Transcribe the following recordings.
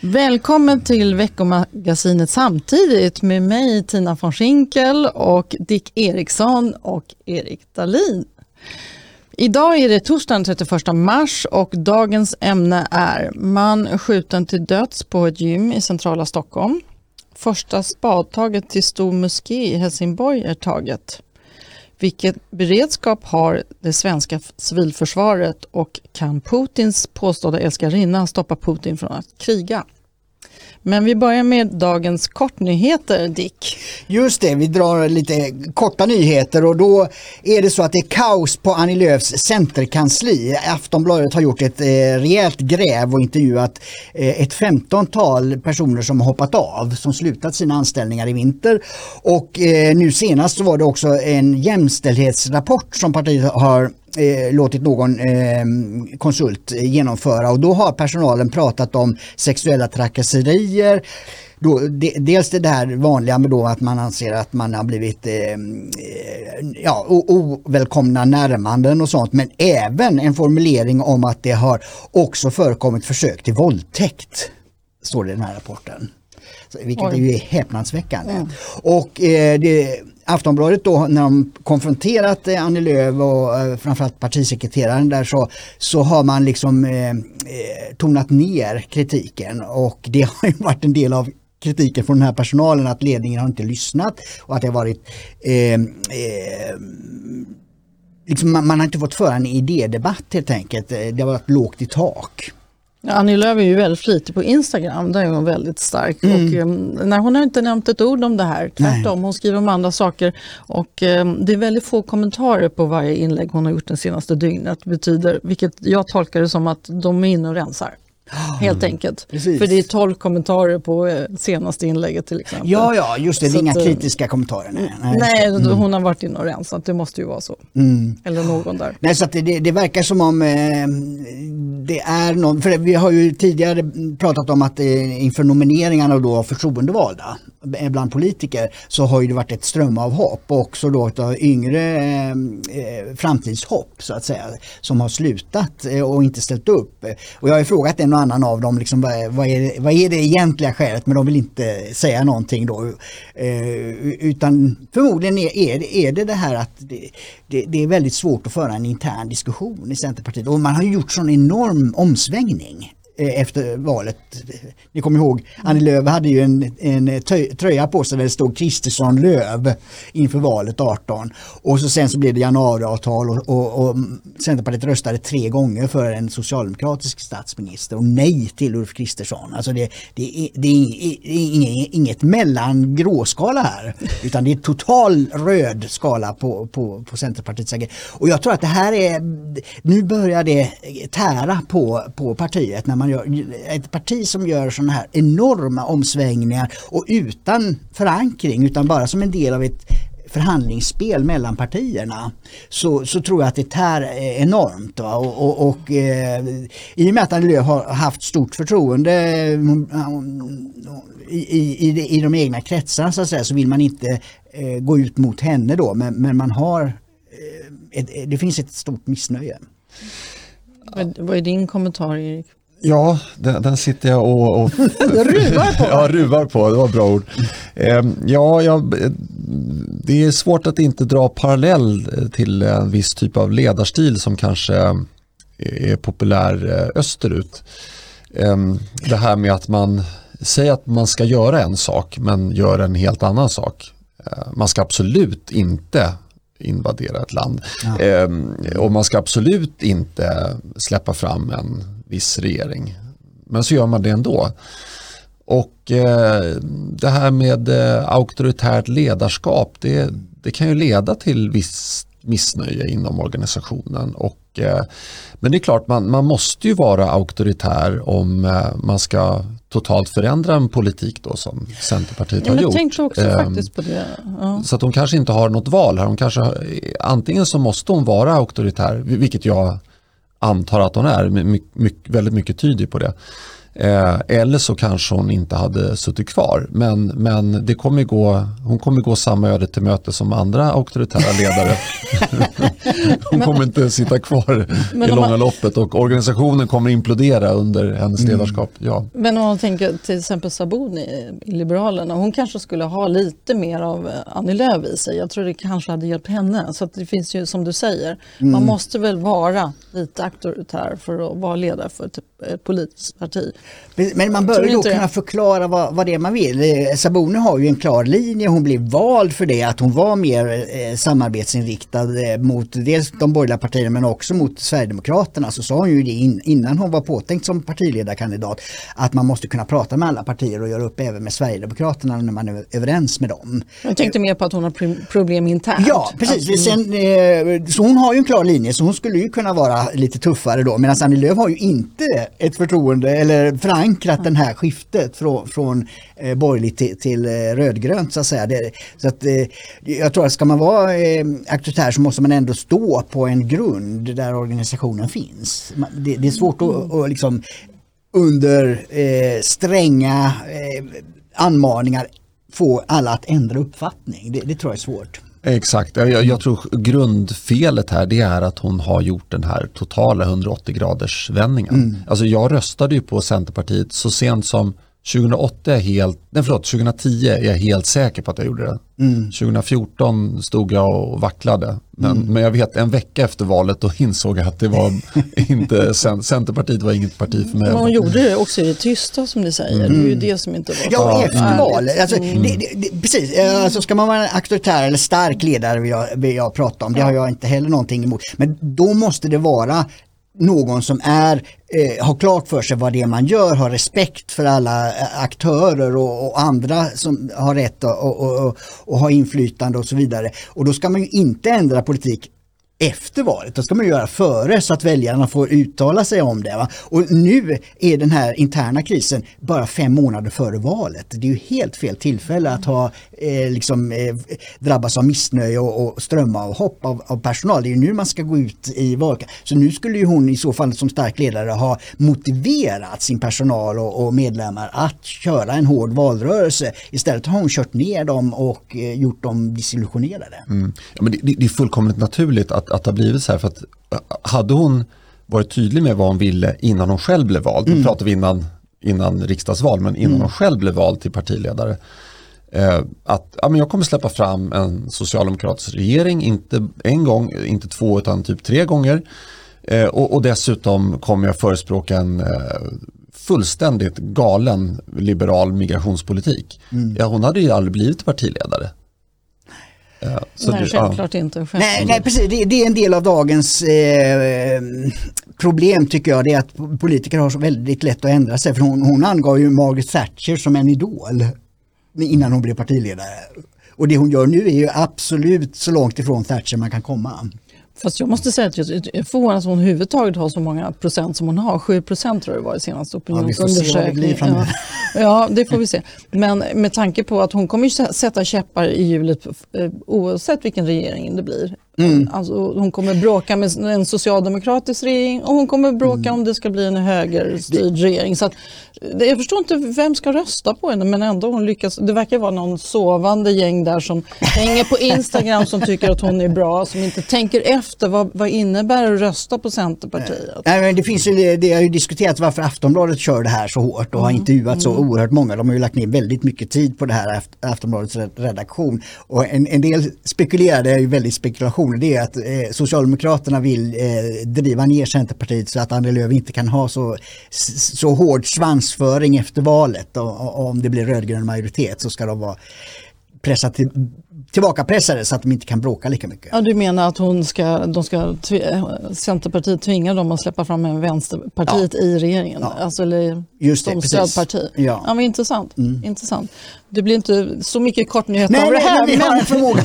Välkommen till veckomagasinet samtidigt med mig Tina von Schinkel och Dick Eriksson och Erik Dahlin. Idag är det torsdagen 31 mars och dagens ämne är man skjuten till döds på ett gym i centrala Stockholm. Första spadtaget till stor moské i Helsingborg är taget. Vilken beredskap har det svenska civilförsvaret och kan Putins påstådda älskarinna stoppa Putin från att kriga? Men vi börjar med dagens kortnyheter, Dick. Just det, vi drar lite korta nyheter och då är det så att det är kaos på Annie Lööfs centerkansli. Aftonbladet har gjort ett eh, rejält gräv och intervjuat eh, ett femtontal personer som hoppat av, som slutat sina anställningar i vinter. Och eh, nu senast så var det också en jämställdhetsrapport som partiet har eh, låtit någon eh, konsult genomföra och då har personalen pratat om sexuella trakasserier då, de, dels det där vanliga med då att man anser att man har blivit eh, ja, ovälkomna närmanden och sånt men även en formulering om att det har också förekommit försök till våldtäkt. Står det i den här rapporten. Vilket Oj. är häpnadsväckande. Mm. Och eh, det, Aftonbladet då när de konfronterat eh, Annie Lööf och eh, framförallt partisekreteraren där så, så har man liksom eh, eh tonat ner kritiken och det har ju varit en del av kritiken från den här personalen att ledningen har inte lyssnat och att det har varit eh, eh, liksom man, man, har inte fått föra en idédebatt helt enkelt. Det har varit lågt i tak. Annie Lööf är ju väldigt flitig på Instagram, där är hon väldigt stark. Mm. Och, um, nej, hon har inte nämnt ett ord om det här, tvärtom. Hon skriver om andra saker. Och um, det är väldigt få kommentarer på varje inlägg hon har gjort det senaste dygnet. Betyder, vilket jag tolkar det som att de är inne och rensar. Helt enkelt. Precis. För det är 12 kommentarer på eh, senaste inlägget till exempel. Ja, ja, just det. Det är inga att, eh, kritiska kommentarer. Nej, nej, nej mm. hon har varit inne och rensat. Det måste ju vara så. Mm. Eller någon där. Nej, så det, det verkar som om eh, det är någon, för vi har ju tidigare pratat om att eh, inför nomineringarna då av förtroendevalda bland politiker så har ju det varit ett strömavhopp och också då av yngre eh, framtidshopp så att säga som har slutat eh, och inte ställt upp. Och jag har frågat en och annan av dem liksom, vad, vad, är, vad är det egentliga skälet? Men de vill inte säga någonting då. Eh, utan förmodligen är, är, det, är det det här att det, det, det, är väldigt svårt att föra en intern diskussion i Centerpartiet. Och man har gjort sån enorm omsvängning efter valet. Ni kommer ihåg, Annie Lööf hade ju en, en tröja på sig där det stod Kristersson Lööf inför valet 18. Och så sen så blev det januariavtal och, och, och Centerpartiet röstade tre gånger för en socialdemokratisk statsminister och nej till Ulf Kristersson. Alltså det, det, är, det är inget, inget mellan gråskala här utan det är total röd skala på, på, på Centerpartiets agerande. Och jag tror att det här är, nu börjar det tära på, på partiet när man man gör, ett parti som gör sådana här enorma omsvängningar och utan förankring utan bara som en del av ett förhandlingsspel mellan partierna så, så tror jag att det tär eh, enormt. Va? Och, och, och eh, I och med att Annie Lööf har haft stort förtroende mm, i, i, i de egna kretsarna så, att säga, så vill man inte eh, gå ut mot henne då men, men man har eh, ett, det finns ett stort missnöje. Vad är din kommentar Erik? Ja, den, den, sitter jag och, och ruvar på. ja, ruvar på, det var bra ord. Eh, ja, ja, det är svårt att inte dra parallell till en viss typ av ledarstil som kanske är populär eh, österut. Eh, det här med att man säger att man ska göra en sak men gör en helt annan sak. Eh, man ska absolut inte invadera ett land. Ja. Ehm, och man ska absolut inte släppa fram en viss regering. Men så gör man det ändå. Och eh, det här med eh, auktoritärt ledarskap det, det kan ju leda till viss missnöje inom organisationen. Och, eh, men det är klart, man, man måste ju vara auktoritär om eh, man ska totalt förändra en politik då som Centerpartiet ja, har gjort. Tänkte också eh, faktiskt på det. Ja. Så att de kanske inte har något val här. Hon kanske, antingen så måste hon vara auktoritär, vilket jag antar att hon är, my, my, väldigt mycket tyder på det. Eh, eller så kanske hon inte hade suttit kvar. Men, men det kommer gå, hon kommer gå samma öde till möte som andra auktoritära ledare. hon kommer inte sitta kvar i långa man... loppet och organisationen kommer implodera under hennes mm. ledarskap. Ja. Men om man tänker till exempel Sabuni i Liberalerna, hon kanske skulle ha lite mer av Annie Lööf i sig. Jag tror det kanske hade hjälpt henne. Så det finns ju som du säger, mm. man måste väl vara lite auktoritär för att vara ledare för ett, ett politiskt parti. Men man bör ju då kunna förklara vad, vad det är man vill. Eh, Sabuni har ju en klar linje, hon blev vald för det att hon var mer eh, samarbetsinriktad eh, mot dels de borgerliga partierna men också mot Sverigedemokraterna. Så sa hon ju det in, innan hon var påtänkt som partiledarkandidat att man måste kunna prata med alla partier och göra upp även med Sverigedemokraterna när man är överens med dem. Jag tänkte mer på att hon har problem internt. Ja, precis. Sen, eh, så hon har ju en klar linje så hon skulle ju kunna vara lite tuffare då medan Annie Lööf har ju inte ett förtroende eller förankrat det här skiftet från, från eh, borgerligt till, till eh, rödgrönt så att säga. Det, så att, eh, jag tror att ska man vara eh, auktoritär så måste man ändå stå på en grund där organisationen finns. Det, det är svårt att, att liksom under eh, stränga eh, anmaningar få alla att ändra uppfattning. Det, det tror jag är svårt. Exakt, jag, jag, tror grundfelet här det är att hon har gjort den här totala 180 graders vändningen. Mm. Alltså jag röstade ju på Centerpartiet så sent som 2008 är helt, nej förlåt, 2010 är jag helt säker på att jag gjorde det. Mm. 2014 stod jag och vacklade. Men, mm. men jag vet en vecka efter valet då insåg jag att det var inte, Centerpartiet var inget parti för mig. Men hon gjorde det också i det tysta som ni säger. Mm. Det är ju det som inte var Ja, efter valet. Alltså, det, det, precis, alltså, ska man vara en auktoritär eller stark ledare vill jag, vill jag prata om. Det har jag inte heller någonting emot. Men då måste det vara någon som är, eh, har klart för sig vad det är man gör, har respekt för alla eh, aktörer och, och andra som har rätt och, och, och, och har inflytande och så vidare. Och då ska man ju inte ändra politik efter valet. Det ska man göra före så att väljarna får uttala sig om det. Va? Och nu är den här interna krisen bara fem månader före valet. Det är ju helt fel tillfälle att ha eh, liksom, eh, drabbas av missnöje och, och strömma hopp av, av, personal. Det är ju nu man ska gå ut i valet. Så nu skulle ju hon i så fall som stark ledare ha motiverat sin personal och, och medlemmar att köra en hård valrörelse. Istället har hon kört ner dem och eh, gjort dem desillusionerade. Mm. Ja, men det, det, är fullkomligt naturligt att, att det har blivit så här. För att, eh, hade hon varit tydlig med vad hon ville innan hon själv blev vald, mm. nu pratar vi innan, innan riksdagsval, men innan mm. hon själv blev vald till partiledare, eh, att ja, men jag kommer släppa fram en socialdemokratisk regering, inte en gång, inte två utan typ tre gånger. Eh, och, och, dessutom kommer jag förespråka en eh, fullständigt galen liberal migrationspolitik. Mm. Ja, hon hade ju aldrig blivit partiledare. Ja, nej, det, självklart ja. inte. Självklart. Nej, nej, precis. Det, det, är en del av dagens eh, problem tycker jag. Det är att politiker har så väldigt lätt att ändra sig. För hon, hon angav ju Margaret Thatcher som en idol innan hon blev partiledare. Och det hon gör nu är ju absolut så långt ifrån Thatcher man kan komma. Fast jag måste säga att jag är förvånad att hon överhuvudtaget har så många procent som hon har. 7 procent tror jag det var i senaste opinionsundersökningen. Ja, ja, ja, det får vi se. Men med tanke på att hon kommer sätta käppar i hjulet eh, oavsett vilken regering det blir. Mm. Alltså, hon kommer bråka med en socialdemokratisk regering och hon kommer bråka mm. om det ska bli en högerstyrd regering. Så att, jag förstår inte vem ska rösta på henne men ändå hon lyckas. Det verkar vara någon sovande gäng där som hänger på Instagram som tycker att hon är bra, som inte tänker efter vad, vad innebär att rösta på Centerpartiet. Nej, men det, finns ju, det har ju diskuterats varför Aftonbladet kör det här så hårt och mm. har intervjuat så mm. oerhört många. De har ju lagt ner väldigt mycket tid på det här Aftonbladets redaktion och en, en del spekulerar, det är ju väldigt spekulationer, det är att eh, Socialdemokraterna vill eh, driva ner Centerpartiet så att Annie Lööf inte kan ha så, så hård svans svansföring efter valet och, och om det blir rödgrön majoritet så ska de vara pressa till, tillbakapressade så att de inte kan bråka lika mycket. Ja, du menar att hon ska, de ska Centerpartiet tvinga dem att släppa fram en Vänsterpartiet ja. i regeringen? Ja. Alltså, eller Just det, som stödparti? Ja. Ja, men intressant. Mm. intressant. Det blir inte så mycket kortnyheter Nej, av det nej, här. men vi har en förmåga.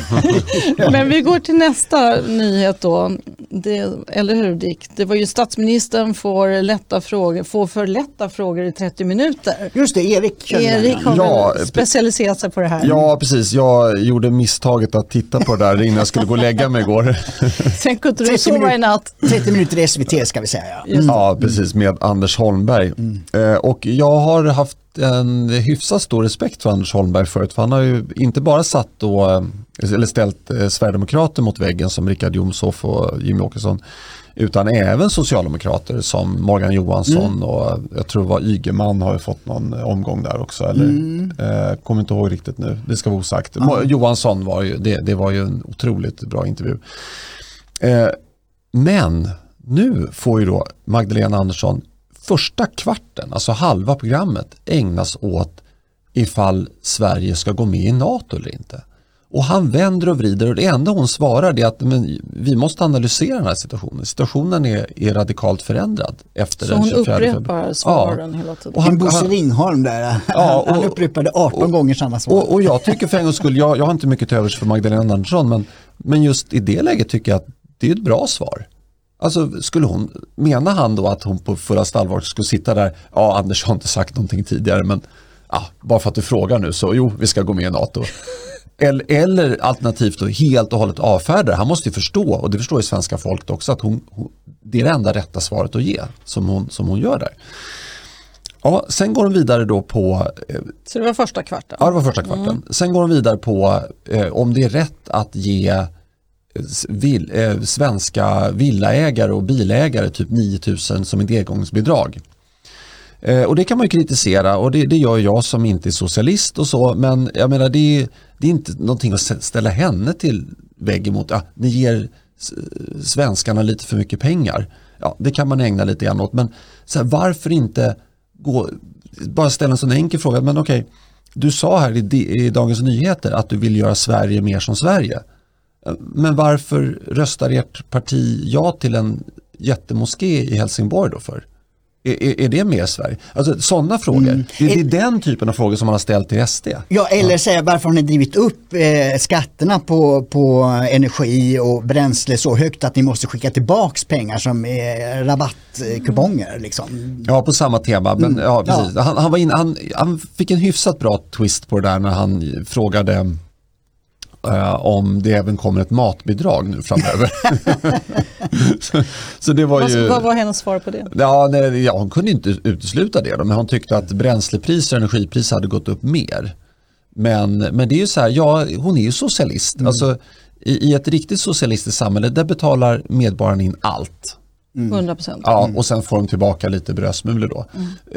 Men vi går till nästa nyhet då. Det, eller hur Dick? Det var ju statsministern får, lätta frågor, får för lätta frågor i 30 minuter. Just det, Erik. Erik har Ja, specialiserat sig på det här. Ja, precis. Jag gjorde misstaget att titta på det där innan jag skulle gå och lägga mig igår. Sen kunde du 30 sova minuter. i natt. 30 minuter i SVT ska vi säga. Ja. Just. Ja, precis, med Anders Holmberg. Eh, och jag har haft en hyfsat stor respekt för Anders Holmberg förut, för han har ju inte bara satt då, eh, eller ställt eh, Sverigedemokrater mot väggen som Richard Jomshof och Jimmy Åkesson, utan även socialdemokrater som Morgan Johansson och jag tror var Ygeman har ju fått någon omgång där också. Eller, eh, kommer inte ihåg riktigt nu, det ska vara osagt. Mo- Johansson var ju, det, det var ju en otroligt bra intervju. Eh, men nu får ju då Magdalena Andersson första kvarten, alltså halva programmet, ägnas åt ifall Sverige ska gå med i NATO eller inte. Och han vänder och vrider och det enda hon svarar är att men, vi måste analysera den här situationen. Situationen är, är radikalt förändrad efter Så den hon 24 februari. upprepar svaren hela tiden. Och Han, han- Bosse han- Ringholm där. Ja, han och- upprepade 18 gånger samma svar. Och, och jag tycker för en gångs skull, jag, jag har inte mycket till övers för Magdalena Andersson, men, men just i det läget tycker jag att det är ett bra svar. Alltså skulle hon, menar han då att hon på fullaste allvar skulle sitta där, ja Anders har inte sagt någonting tidigare men ja, bara för att du frågar nu så jo vi ska gå med i NATO. Eller, eller alternativt då helt och hållet avfärdar, han måste ju förstå och det förstår ju svenska folket också att hon, hon, det är det enda rätta svaret att ge som hon, som hon gör där. Ja, sen går hon vidare då på eh, Så det var första kvarten. Ja, det var första kvarten. Sen går de vidare på eh, om det är rätt att ge vill, eh, svenska villaägare och bilägare typ 9000 som ett engångsbidrag. Eh, och det kan man ju kritisera och det, det gör jag som inte är socialist och så men jag menar det är, det är inte någonting att ställa henne till vägg emot. Ja, ni ger svenskarna lite för mycket pengar. Ja, det kan man ägna lite grann åt men så här, varför inte gå, bara ställa en sån enkel fråga. Men okej, du sa här i, i Dagens Nyheter att du vill göra Sverige mer som Sverige. Men varför röstar ert parti ja till en jättemoské i Helsingborg då för? Är, är, är det mer Sverige? Alltså sådana frågor. Det, det är den typen av frågor som man har ställt till SD. Ja, eller säga varför har ni drivit upp eh, skatterna på, på energi och bränsle så högt att ni måste skicka tillbaks pengar som eh, rabattkuponger. Liksom. Ja, på samma tema. Men, ja, precis. Han, han, var in, han, han fick en hyfsat bra twist på det där när han frågade eh, om det även kommer ett matbidrag nu framöver. så, så det var Vad, ju... vad var hennes svar på det? Ja, nej, ja, hon kunde inte utesluta det, då, men hon tyckte att bränslepriser och energipriser hade gått upp mer. Men, men det är ju så här, ja, hon är ju socialist. Alltså, i, I ett riktigt socialistiskt samhälle där betalar medborgarna in allt. 100 procent. Mm. Ja, och sen får de tillbaka lite brödsmulor då.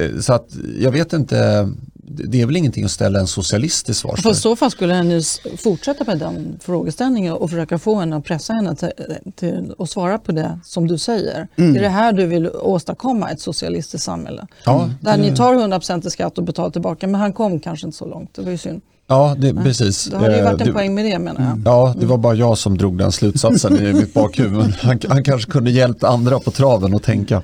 Eh, Så att jag vet inte, det är väl ingenting att ställa en socialist till svars För i så fall skulle henne s- fortsätta med den frågeställningen och försöka få henne att pressa henne till, till att svara på det som du säger. Är det här du vill åstadkomma ett socialistiskt samhälle? Ja, Där ni tar 100% i skatt och betalar tillbaka men han kom kanske inte så långt. Det var ju synd. Ja, det, precis. Det hade ju Eh, varit en det- poäng med det menar jag. Ja, det var bara jag som drog den slutsatsen i mitt bakhuvud. Han, han kanske kunde hjälpt andra på traven att tänka.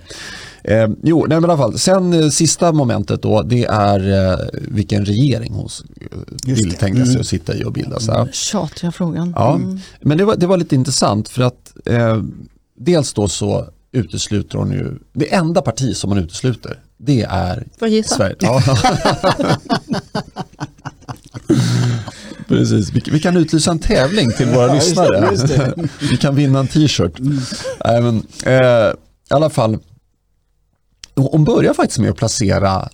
Eh, jo, nej, men i alla fall. Sen eh, sista momentet då, det är eh, vilken regering hon Just vill tänka sig att sitta i och bilda. Så här. Tjatiga frågan. Ja, men det var, det var lite intressant för att eh, dels då så utesluter hon ju, det enda parti som hon utesluter, det är Får gissa? Sverige. Ja. Precis, vi, vi kan utlysa en tävling till våra Ja, just det, lyssnare. just det. vi kan vinna en t-shirt. Nej, men, eh, I alla fall, hon börjar faktiskt med att placera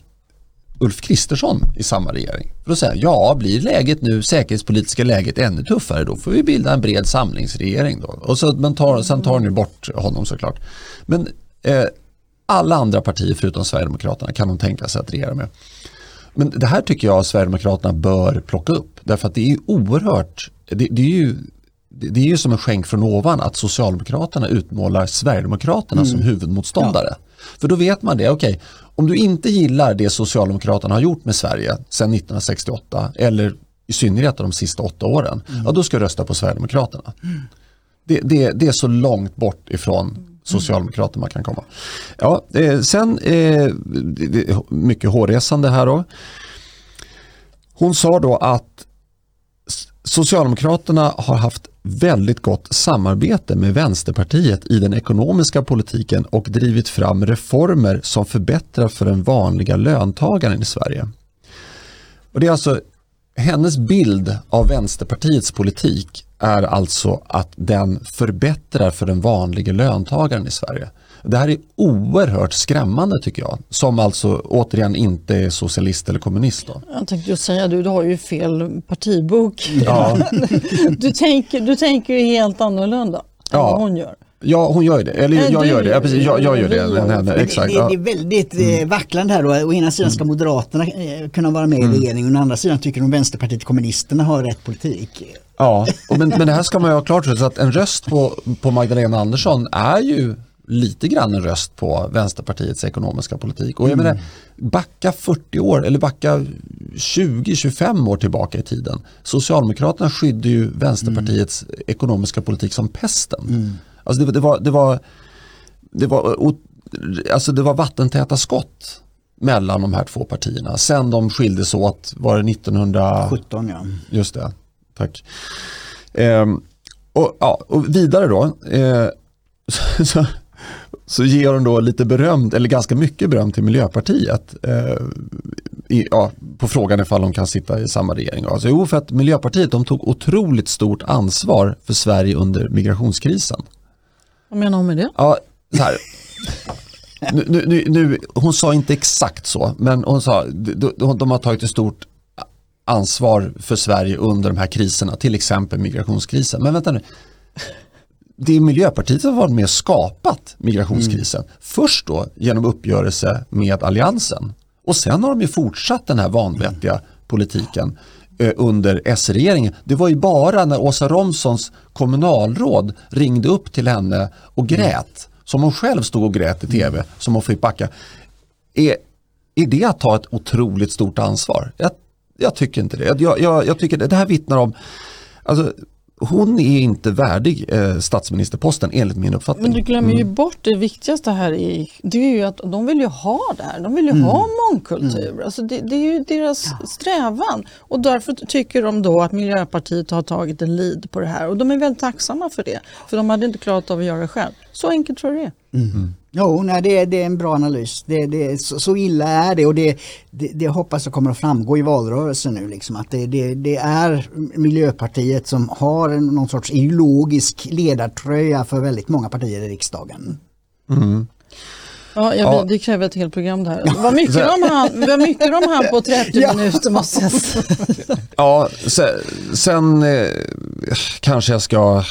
Ulf Kristersson i samma regering. För att säga, ja blir läget nu, säkerhetspolitiska läget ännu tuffare då får vi bilda en bred samlingsregering då. Och så, men tar, sen tar ni bort honom såklart. Men eh, alla andra partier förutom Sverigedemokraterna kan de tänka sig att regera med. Men det här tycker jag Sverigedemokraterna bör plocka upp. Därför att det är ju oerhört, det, det är ju det är ju som en skänk från ovan att Socialdemokraterna utmålar Sverigedemokraterna som huvudmotståndare. För då vet man det, okej, om du inte gillar det Socialdemokraterna har gjort med Sverige sedan 1968 eller i synnerhet de sista åtta åren, ja då ska du rösta på Sverigedemokraterna. Det, det, det är så långt bort ifrån Socialdemokraterna man kan komma. Ja, eh, sen, eh, mycket hårresande här då. Hon sa då att Socialdemokraterna har haft väldigt gott samarbete med Vänsterpartiet i den ekonomiska politiken och drivit fram reformer som förbättrar för den vanliga löntagaren i Sverige. Och det är alltså hennes bild av Vänsterpartiets politik är alltså att den förbättrar för den vanliga löntagaren i Sverige. Det här är oerhört skrämmande tycker jag, som alltså återigen inte är socialist eller kommunist. Då. Jag tänkte just säga, du, du har ju fel partibok. Ja. du, tänker, du tänker helt annorlunda än vad hon gör. Ja, hon gör det. Eller jag, jag gör det. Ja, precis, jag, jag gör det. Henne, exakt. Det, det, är väldigt eh, mm. vacklande här. Då. Å ena sidan ska mm. Moderaterna eh, kunna vara med i mm. regeringen och å andra sidan tycker de Vänsterpartiet kommunisterna har rätt politik. Ja, men, men det här ska man ju ha klart för sig. Att en röst på, på Magdalena Andersson är ju lite grann en röst på Vänsterpartiets ekonomiska politik. Och jag mm. menar, backa 40 år eller backa 20-25 år tillbaka i tiden. Socialdemokraterna skydde ju Vänsterpartiets mm. ekonomiska politik som pesten. Mm. Alltså det, det, var, det, var, det, var, alltså det var vattentäta skott mellan de här två partierna. Sen de skildes åt, var det 1917? ja. Just det, tack. Ehm, och, ja, och vidare då. Eh, så, så, ger hon då lite beröm, eller ganska mycket beröm till Miljöpartiet eh, i, ja, på frågan ifall de kan sitta i samma regering. Alltså, jo, för att Miljöpartiet de tog otroligt stort ansvar för Sverige under migrationskrisen. Vad menar hon med det? Ja, så här. Nu, nu, nu, hon sa inte exakt så, men hon sa de, de har tagit ett stort ansvar för Sverige under de här kriserna, till exempel migrationskrisen. Men vänta nu, det är Miljöpartiet som har varit med och skapat migrationskrisen. Mm. Först då genom uppgörelse med Alliansen och sen har de ju fortsatt den här vanvettiga mm. politiken eh, under S-regeringen. Det var ju bara när Åsa Romsons kommunalråd ringde upp till henne och mm. grät, mm. som hon själv stod och grät i tv, mm. som hon fick backa. Är, är det att ta ett otroligt stort ansvar? Jag, jag tycker inte det. Jag, jag, jag tycker det, det här vittnar om alltså, hon är inte värdig eh, statsministerposten enligt min uppfattning. Men du glömmer ju mm. bort det viktigaste här. I, det är ju att de vill ju ha det här. De vill ju mm. ha mångkultur. Mm. Alltså det, det, är ju deras ja. strävan. Och därför tycker de då att Miljöpartiet har tagit en lead på det här. Och de är väldigt tacksamma för det. För de hade inte klarat av att göra det själv. Så enkelt tror jag det är. Mm. Jo, nej, det, det är en bra analys. Det, det, så, så illa är det och det, det, det hoppas jag kommer att framgå i valrörelsen nu. Liksom, att det, det, det är Miljöpartiet som har en, någon sorts ideologisk ledartröja för väldigt många partier i riksdagen. Mm. Ja, jag, ja. det kräver ett helt program det här. Ja. Vad mycket de vad mycket de hann på 30 ja. minuter måste jag säga. Ja, sen, sen eh, kanske jag ska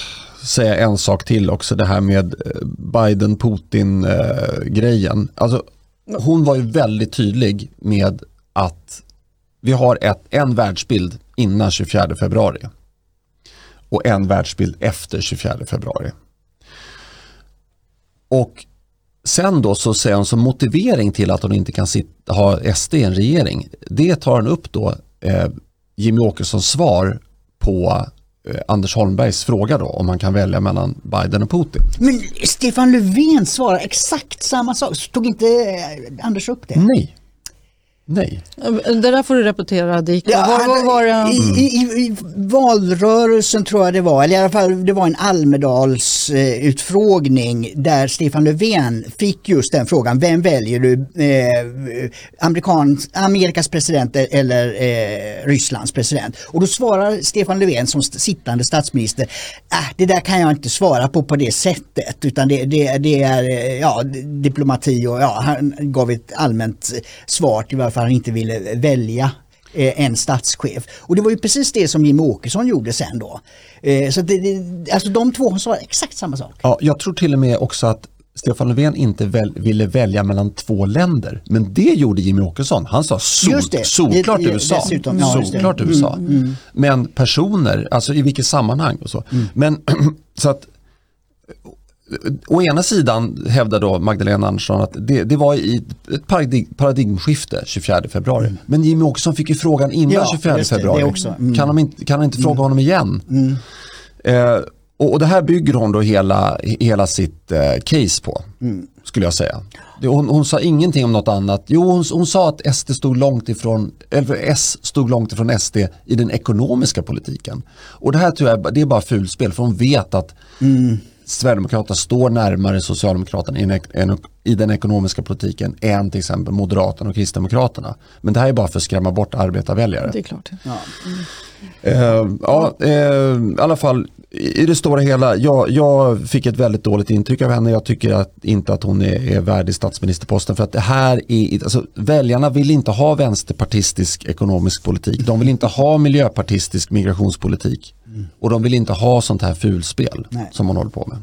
säga en sak till också, det här med eh, Biden-Putin-grejen. Alltså, hon var ju väldigt tydlig med att vi har ett, en världsbild innan 24 februari och en världsbild efter 24 februari. Och sen då så säger hon som motivering till att hon inte kan sitta, ha SD i en regering. Det tar hon upp då eh, Jimmy Åkessons svar på Eh, Anders Holmbergs fråga då om man kan välja mellan Biden och Putin. Men Stefan Löfven svarar exakt samma sak. Tog inte eh, Anders upp det? Nej. Nej. Det där får du repetera Dick. Ja, var, var, var det? I, i, I, valrörelsen tror jag det var, eller i alla fall det var en Almedalsutfrågning eh, där Stefan Löfven fick just den frågan. Vem väljer du? Eh, Amerikans, Amerikas president eller eh, Rysslands president? Och då svarar Stefan Löfven som sittande statsminister, äh, det där kan jag inte svara på på det sättet utan det, det, det är eh, ja, diplomati och ja, han gav ett allmänt svar till varför han inte ville välja eh, en statschef. Och det var ju precis det som Jim Åkesson gjorde sen då. Eh, så det, det, alltså de två sa exakt samma sak. Ja, jag tror till och med också att Stefan Löfven inte väl, ville välja mellan två länder. Men det gjorde Jimmy Åkesson. Han sa sol, solklart USA. Dessutom, ja, solklart USA. Mm, mm. Men personer, alltså i vilket sammanhang och så. Mm. Men så att å ena sidan hävdar då Magdalena Andersson att det, det var i ett paradigmskifte 24 februari. Mm. Men Jimmy Åkesson fick ju frågan innan ja, 24 februari. Mm. Kan, de inte, kan han inte fråga mm. honom igen? Mm. Eh, och, och det här bygger hon då hela, hela sitt eh, case på, skulle jag säga. Det, hon, hon sa ingenting om något annat. Jo, hon, hon sa att SD stod långt ifrån, eller S stod långt ifrån SD i den ekonomiska politiken. Och det här tror jag det är bara fulspel, för hon vet att Sverigedemokraterna står närmare Socialdemokraterna i, en, i den ekonomiska politiken än till exempel Moderaterna och Kristdemokraterna. Men det här är bara för att skrämma bort arbetarväljare. Det är klart. Ja. Eh, ja, eh, i alla fall i det stora hela, jag, jag fick ett väldigt dåligt intryck av henne. Jag tycker att, inte att hon är, är värdig statsministerposten. För att det här är, alltså, väljarna vill inte ha vänsterpartistisk ekonomisk politik. De vill inte ha miljöpartistisk migrationspolitik. Och de vill inte ha sånt här fulspel Nej. som man håller på med.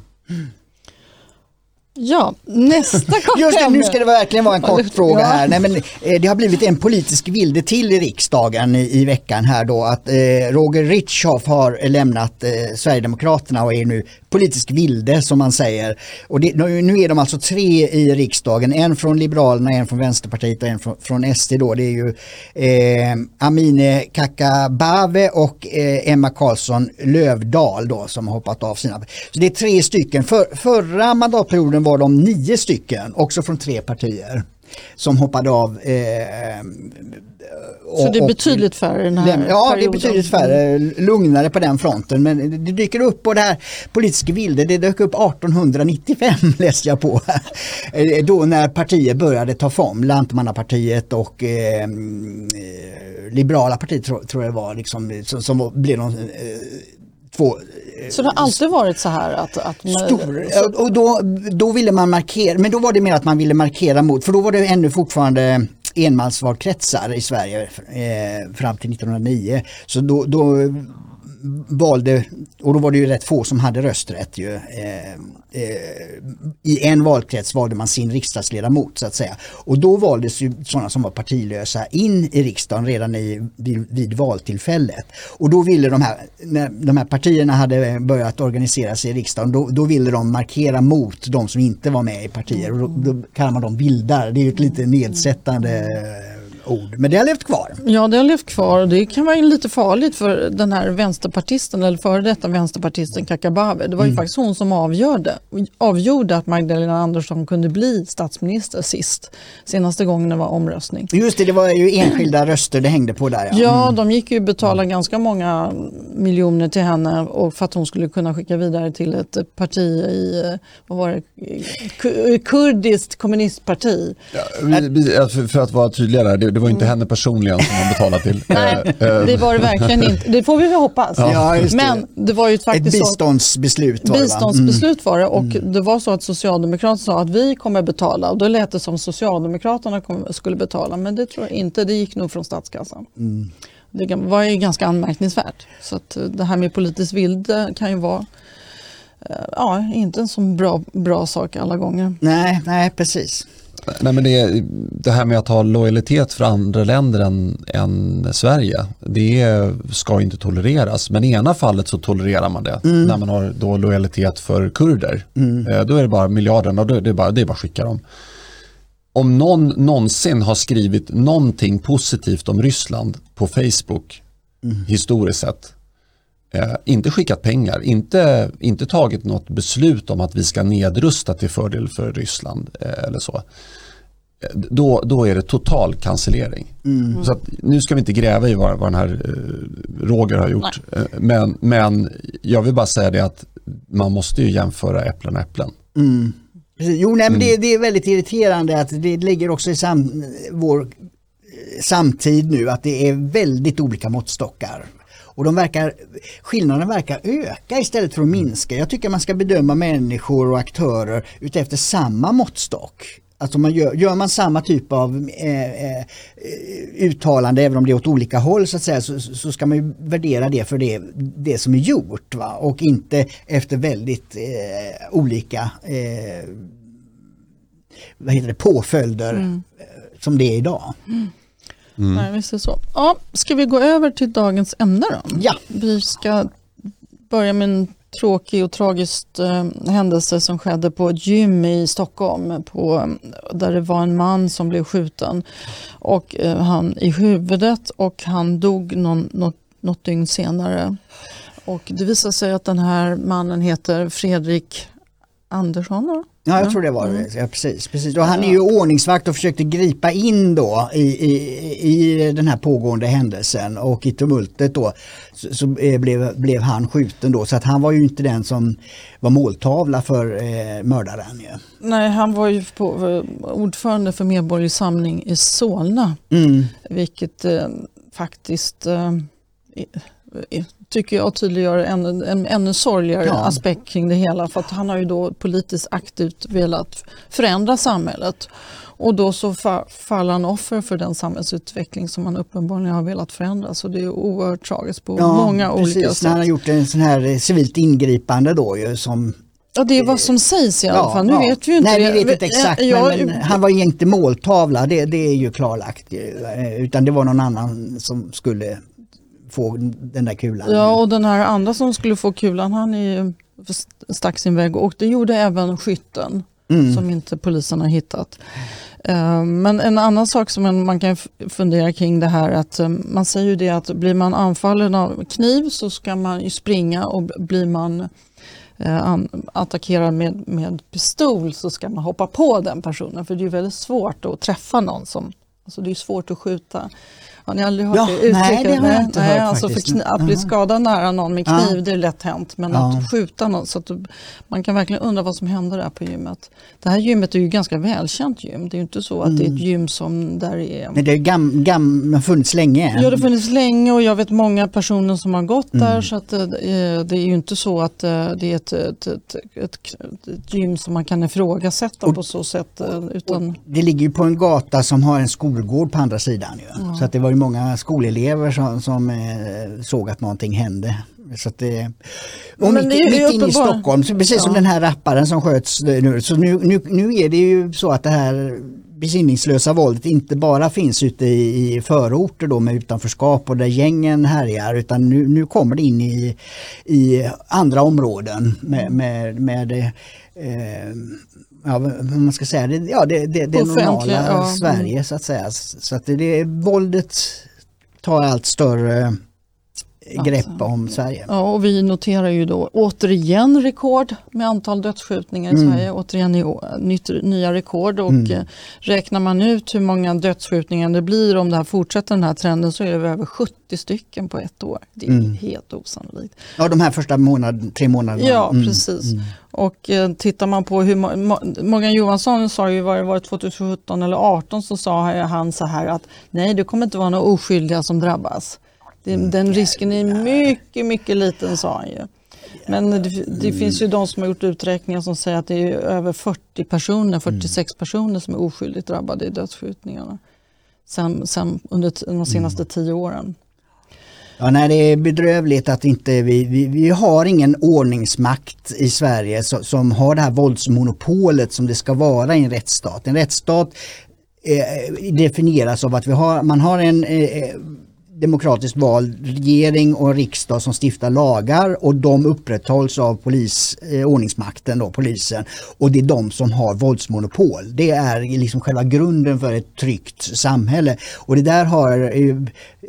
Ja, nästa kort Just det, nu ska det verkligen vara en kort Ja. fråga här. Nej, men, eh, det har blivit en politisk vilde till i riksdagen i, i veckan här då att eh, Roger Ritschhoff har lämnat eh, Sverigedemokraterna och är nu politisk vilde som man säger. Och det, nu nu är de alltså tre i riksdagen, en från Liberalerna, en från Vänsterpartiet och en från, från SD då. Det är ju eh, Amine Kakabave och eh, Emma Karlsson Lövdal då som har hoppat av sina. Så det är tre stycken. För, förra mandatperioden var de nio stycken, också från tre partier som hoppade av. Eh, Så det är och- betydligt färre den här Lämna- Ja, det är perioden. betydligt färre, lugnare på den fronten. Men det dyker upp på det här politiska vilde, det dök upp 1895 läste jag på. Eh, Då när partier började ta form, Lantmannapartiet och eh, mm, eh, Liberala partiet tror, jag det var, liksom, som, som blev de eh, två Så det har alltid varit så här att... att stor. Och då, då ville man markera, men då var det mer att man ville markera mot, för då var det ännu fortfarande enmansvalkretsar i Sverige eh, fram till 1909. Så då, då valde, och då var det ju rätt få som hade rösträtt ju. Eh, eh, I en valkrets valde man sin riksdagsledamot så att säga. Och då valdes ju sådana som var partilösa in i riksdagen redan i, vid, vid valtillfället. Och då ville de här, när de här partierna hade börjat organisera sig i riksdagen, då, då ville de markera mot de som inte var med i partier. Och då, då kallar man dem vildar. Det är ju ett lite nedsättande eh, ord, men det har levt kvar. Ja, det har levt kvar och det kan vara lite farligt för den här vänsterpartisten eller före detta vänsterpartisten Kakabaveh. Det var ju faktiskt hon som avgjorde, avgjorde att Magdalena Andersson kunde bli statsminister sist. Senaste gången det var omröstning. Just det, det var ju enskilda röster det hängde på där. Ja. Ja, de gick ju betala ganska många miljoner till henne och för att hon skulle kunna skicka vidare till ett parti i, vad var det, Ku- kurdiskt kommunistparti. Vi- vi- för, för att vara tydligare, det, det var inte henne personligen som man betalade till. Nej, Eh, eh, det var det verkligen inte. Det får vi väl hoppas. Ja, det. Men det var ju Ett faktiskt så biståndsbeslut var det biståndsbeslut var det och det var så att Socialdemokraterna sa att vi kommer betala och då lät det som Socialdemokraterna kom, skulle betala men det tror jag inte, det gick nog från statskassan. Det var ju ganska anmärkningsvärt. Så att eh, det här med politiskt vilde kan ju vara ja, inte en så bra, bra sak alla gånger. Nej, nej precis. Nej, men det, det här med att ha lojalitet för andra länder än, än Sverige, det ska inte tolereras. Men i ena fallet så tolererar man det, när man har då lojalitet för kurder. Eh, Då är det bara miljarderna och då är det bara, det är bara att skicka dem. Om någon någonsin har skrivit någonting positivt om Ryssland på Facebook, historiskt sett, Eh, inte skickat pengar, inte, inte tagit något beslut om att vi ska nedrusta till fördel för Ryssland eh, eller så. Eh, Då, då är det total cancellering. Så att, nu ska vi inte gräva i vad, vad den här eh, Roger har gjort. Eh, men, men jag vill bara säga det att man måste ju jämföra äpplen och äpplen. Precis. Jo, nej, men det, det är väldigt irriterande att det ligger också i sam, vår eh, samtid nu att det är väldigt olika måttstockar. Och de verkar, skillnaden verkar öka istället för att minska. Jag tycker man ska bedöma människor och aktörer utefter samma måttstock. Alltså man gör, gör man samma typ av eh, eh, uttalande, även om det är åt olika håll så att säga, så, så ska man värdera det för det, det som är gjort. Va? Och inte efter väldigt eh, olika eh, vad heter det, påföljder eh, som det är idag. Nej, visst är så. Ja, ska vi gå över till dagens ämne då? Ja. Vi ska börja med en tråkig och tragisk eh, händelse som skedde på ett gym i Stockholm på, där det var en man som blev skjuten och eh, han i huvudet och han dog någon, något, något dygn senare. Och det visar sig att den här mannen heter Fredrik Andersson. va? Ja, jag tror det var det. Ja, precis, precis. Och han är ju ordningsvakt och försökte gripa in då i, i, i den här pågående händelsen och i tumultet då så, så eh, blev, blev han skjuten då så att han var ju inte den som var måltavla för eh, mördaren. Ju. Nej, han var ju på, eh, ordförande för Medborgerlig Samling i Solna. Mm. Vilket eh, faktiskt eh, tycker jag tydliggör en, en ännu sorgligare Ja. aspekt kring det hela. För att han har ju då politiskt aktivt velat förändra samhället. Och då så fa- faller han offer för den samhällsutveckling som han uppenbarligen har velat förändra. Så det är oerhört tragiskt på många olika precis, när han har sätt. gjort en sån här eh, civilt ingripande då ju som Ja, det är vad som sägs i alla fall. Nu ja. vet vi ju inte Nej, vi vet inte exakt Jag- men, men han var ju inte måltavla, det, det är ju klarlagt. Eh, Utan det var någon annan som skulle få den där kulan. Ja, och den här andra som skulle få kulan, han är stack sin väg och det gjorde även skytten Mm. som inte polisen har hittat. Eh, Men en annan sak som man- kan fundera kring det här att eh, man säger ju det att blir man anfallen av kniv så ska man springa och blir man eh, attackerad med, med pistol så ska man hoppa på den personen för det är väldigt svårt att träffa någon som, alltså det är svårt att skjuta har ni aldrig hört Ja, det uttrycket? nej, det har jag inte nej, hört alltså för faktiskt. kni- Att bli skadad nära någon med Ja. kniv det är lätt hänt men Ja. att skjuta någon så att du, man kan verkligen undra vad som hände där på gymmet. Det här gymmet är ju ganska välkänt gym. Det är ju inte så att det är Mm. ett gym som där är Men det är gam, gam, har funnits länge. Ja, det har funnits länge och jag vet många personer som har gått Mm. där så att eh, det är ju inte så att eh, det är ett, ett, ett, ett, ett gym som man kan ifrågasätta Och- på så sätt. eh, Utan, Det ligger ju på en gata som har en skolgård på andra sidan. Ju. Så att det var ju många skolelever som, som eh, såg att någonting hände. Så att det, och mitt, det mitt inne i Stockholm, så precis som Ja. den här rapparen som sköts nu. Så nu, nu, nu är det ju så att det här besinningslösa våldet inte bara finns ute i, i förorter då med utanförskap och där gängen härjar utan nu, nu kommer det in i, i andra områden med, med, med eh, ja, vad man ska säga, det, ja, det, det, det normala ja. Mm. Sverige så att säga. Så att det, det, våldet tar allt större grepp Alltså, om Sverige. ja, och vi noterar ju då återigen rekord med antal dödsskjutningar i Mm. Sverige. Återigen i, nytt, nya rekord och eh, räknar man ut hur många dödsskjutningar det blir om det här fortsätter den här trenden så är det över 70 stycken på ett år. Det är Mm. helt osannolikt. Ja, de här första månad, tre månaderna. Ja, Mm. precis. Och eh, tittar man på hur Mo- Mo- Morgan Johansson sa ju, var det var det 2017 eller 2018 så sa han så här att nej det kommer inte vara några oskyldiga som drabbas. Mm. den risken är mycket, mycket liten sa han ju. Men det, det Mm. finns ju de som har gjort uträkningar som säger att det är över 40 personer, 46 personer som är oskyldigt drabbade i dödsskjutningarna. Sen, sen under de senaste tio åren. Ja, nej, det är bedrövligt att inte vi, vi, vi har ingen ordningsmakt i Sverige som, som har det här våldsmonopolet som det ska vara i en rättsstat. En rättsstat eh, definieras av att vi har, man har en eh, demokratiskt vald regering och riksdag som stiftar lagar och de upprätthålls av polis, eh, ordningsmakten, då, polisen. Och det är de som har våldsmonopol. Det är liksom själva grunden för ett tryggt samhälle. Och det där har eh,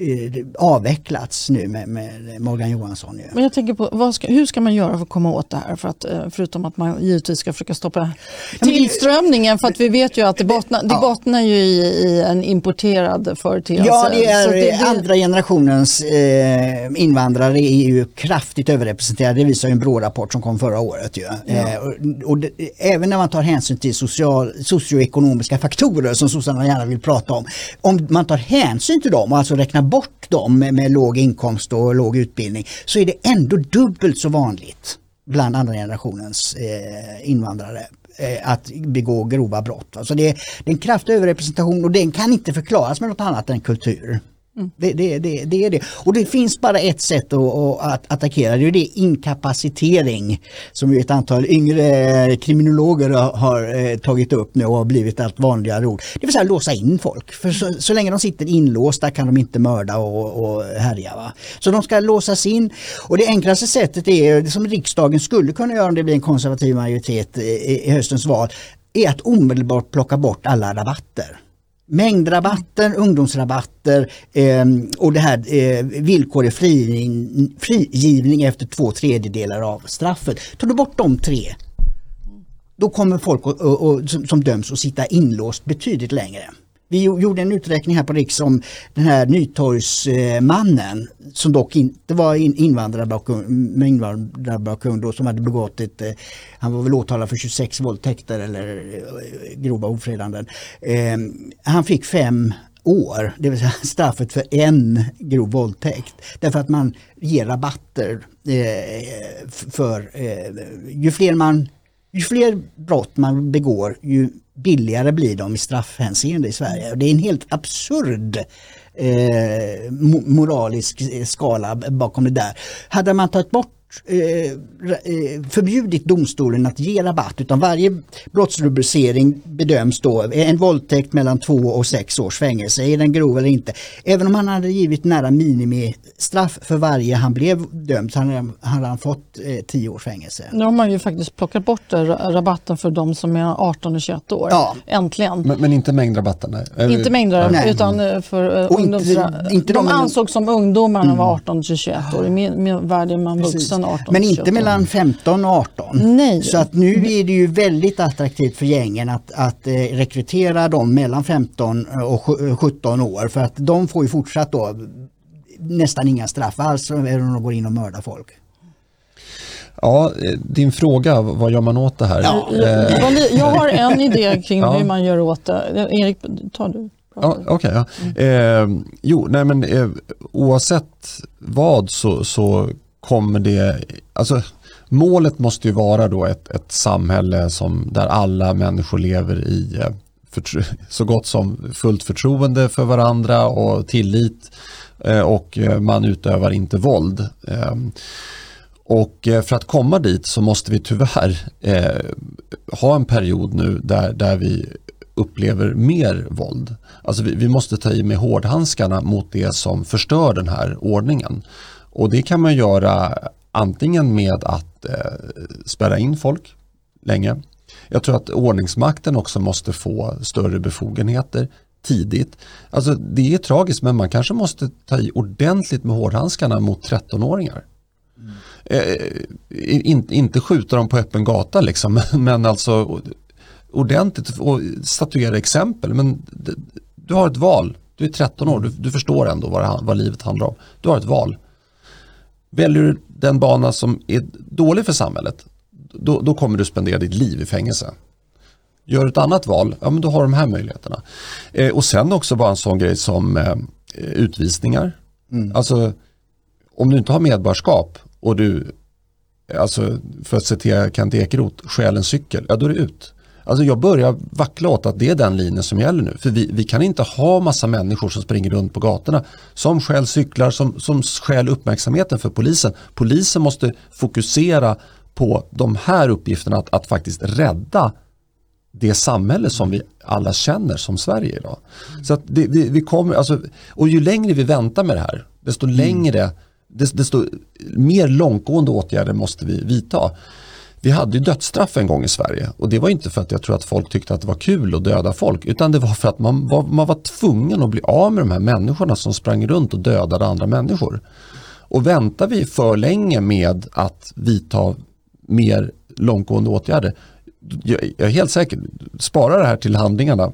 eh, avvecklats nu med, med Morgan Johansson. Ju. Men jag tänker på, ska, hur ska man göra för att komma åt det här? För att, eh, förutom att man givetvis ska försöka stoppa tillströmningen. För att vi vet ju att det bottnar, det bottnar ju i, i en importerad företeelse. Ja, det är det- det- andra generationens eh, invandrare är ju kraftigt överrepresenterade. Det visar en BRÅ-rapport som kom förra året. Ju. Eh, och, och det, även när man tar hänsyn till social, socioekonomiska faktorer som sossarna gärna vill prata om. Om man tar hänsyn till dem och alltså räknar bort dem med, med låg inkomst och låg utbildning så är det ändå dubbelt så vanligt bland andra generationens eh, invandrare eh, att begå grova brott. Alltså det, är, det är en kraftig överrepresentation och den kan inte förklaras med något annat än kultur. Mm. Det, det, det, det är det. Och det finns bara ett sätt att, att, attackera det är det är inkapacitering som ju ett antal yngre kriminologer har, eh, tagit upp nu och har blivit allt vanligare ord. Det vill säga låsa in folk. För så, så länge de sitter inlåsta kan de inte mörda och, och härja. Va? Så de ska låsas in och det enklaste sättet är, det som riksdagen skulle kunna göra om det blir en konservativ majoritet i, i höstens val, är att omedelbart plocka bort alla rabatter. Mängdrabatter, ungdomsrabatter eh, och det här eh, villkorlig frigivning, frigivning efter två tredjedelar av straffet. Tar du bort de tre, då kommer folk och, och, och, som, som döms att sitta inlåst betydligt längre. Vi gjorde en uträkning här på Riks om den här Nytorgsmannen som dock inte var invandrarbakgrund, invandrarbakgrund som hade begått ett, eh, han var väl åtalad för 26 våldtäkter eller eh, grova ofredanden. Ehm, han fick fem år, det vill säga straffet för en grov våldtäkt. Därför att man ger rabatter eh, för ju fler man ju fler brott man begår ju billigare blir de i straffhänseende i Sverige. Det är en helt absurd eh, moralisk eh, skala bakom det där. Hade man tagit bort Eh, eh, förbjudit domstolen att ge rabatt utan varje brottsrubricering bedöms då en våldtäkt mellan två och sex års fängelse, är den grov eller inte. Även om han hade givit nära minimistraff för varje han blev dömd så hade, hade han fått eh, tio års fängelse. Nu har man ju faktiskt plockat bort rabatten för de som är 18 och 21 år. Ja. Äntligen. Men, men inte mängdrabatten? Nej. Inte mängdrabatten utan för uh, ungdomsra... Inte, de, de ansågs som ungdomar när de var 18 till 21 år. I min, min värld är man vuxen 18 Men inte mellan 15 och 18. Nej. Så att nu är det ju väldigt attraktivt för gängen att, att eh, rekrytera dem mellan 15 och 17 år för att de får ju fortsatt då nästan inga straff alls om de går in och mördar folk. Ja, eh, din fråga, vad gör man åt det här? Ja. Eh. Jag har en idé kring ja. hur man gör åt det. Erik, tar du? Ja, okay, ja. Mm. Eh, jo, nej men eh, oavsett vad så, så kommer det, alltså målet måste ju vara då ett, ett samhälle som, där alla människor lever i eh, för, så gott som fullt förtroende för varandra och tillit eh, och eh, man utövar inte våld. Ehm, och för att komma dit så måste vi tyvärr ha en period nu där, där vi upplever mer våld. Alltså vi, vi måste ta i med hårdhandskarna mot det som förstör den här ordningen. Och det kan man göra antingen med att eh, spärra in folk länge. Jag tror att ordningsmakten också måste få större befogenheter tidigt. Alltså det är tragiskt men man kanske måste ta i ordentligt med hårdhandskarna mot 13-åringar. Mm. Eh, eh, in, inte skjuta dem på öppen gata liksom, men alltså ordentligt och statuera exempel. Men du har ett val, du är 13 år, du, du förstår ändå vad, det, vad livet handlar om. Du har ett val. Väljer du den bana som är dålig för samhället, då, då kommer du spendera ditt liv i fängelse. Gör du ett annat val, ja men då har du de här möjligheterna. Eh, och sen också bara en sån grej som eh, utvisningar. Mm. Alltså om du inte har medborgarskap och du, alltså för att citera Kent Ekeroth, stjäl en cykel, ja då är det ut. Alltså jag börjar vackla åt att det är den linjen som gäller nu. För vi, vi kan inte ha massa människor som springer runt på gatorna som stjäl cyklar, som, som stjäl uppmärksamheten för polisen. Polisen måste fokusera på de här uppgifterna att, att faktiskt rädda det samhälle som vi alla känner som Sverige idag. Så det, vi, vi kommer, alltså, och ju längre vi väntar med det här, desto mm. längre, desto mer långtgående åtgärder måste vi vidta. Vi hade ju dödsstraff en gång i Sverige. Och det var inte för att jag tror att folk tyckte att det var kul att döda folk. Utan det var för att man var, man var tvungen att bli av med de här människorna som sprang runt och dödade andra människor. Och väntar vi för länge med att vidta mer långtgående åtgärder, jag är helt säker, spara det här till handlingarna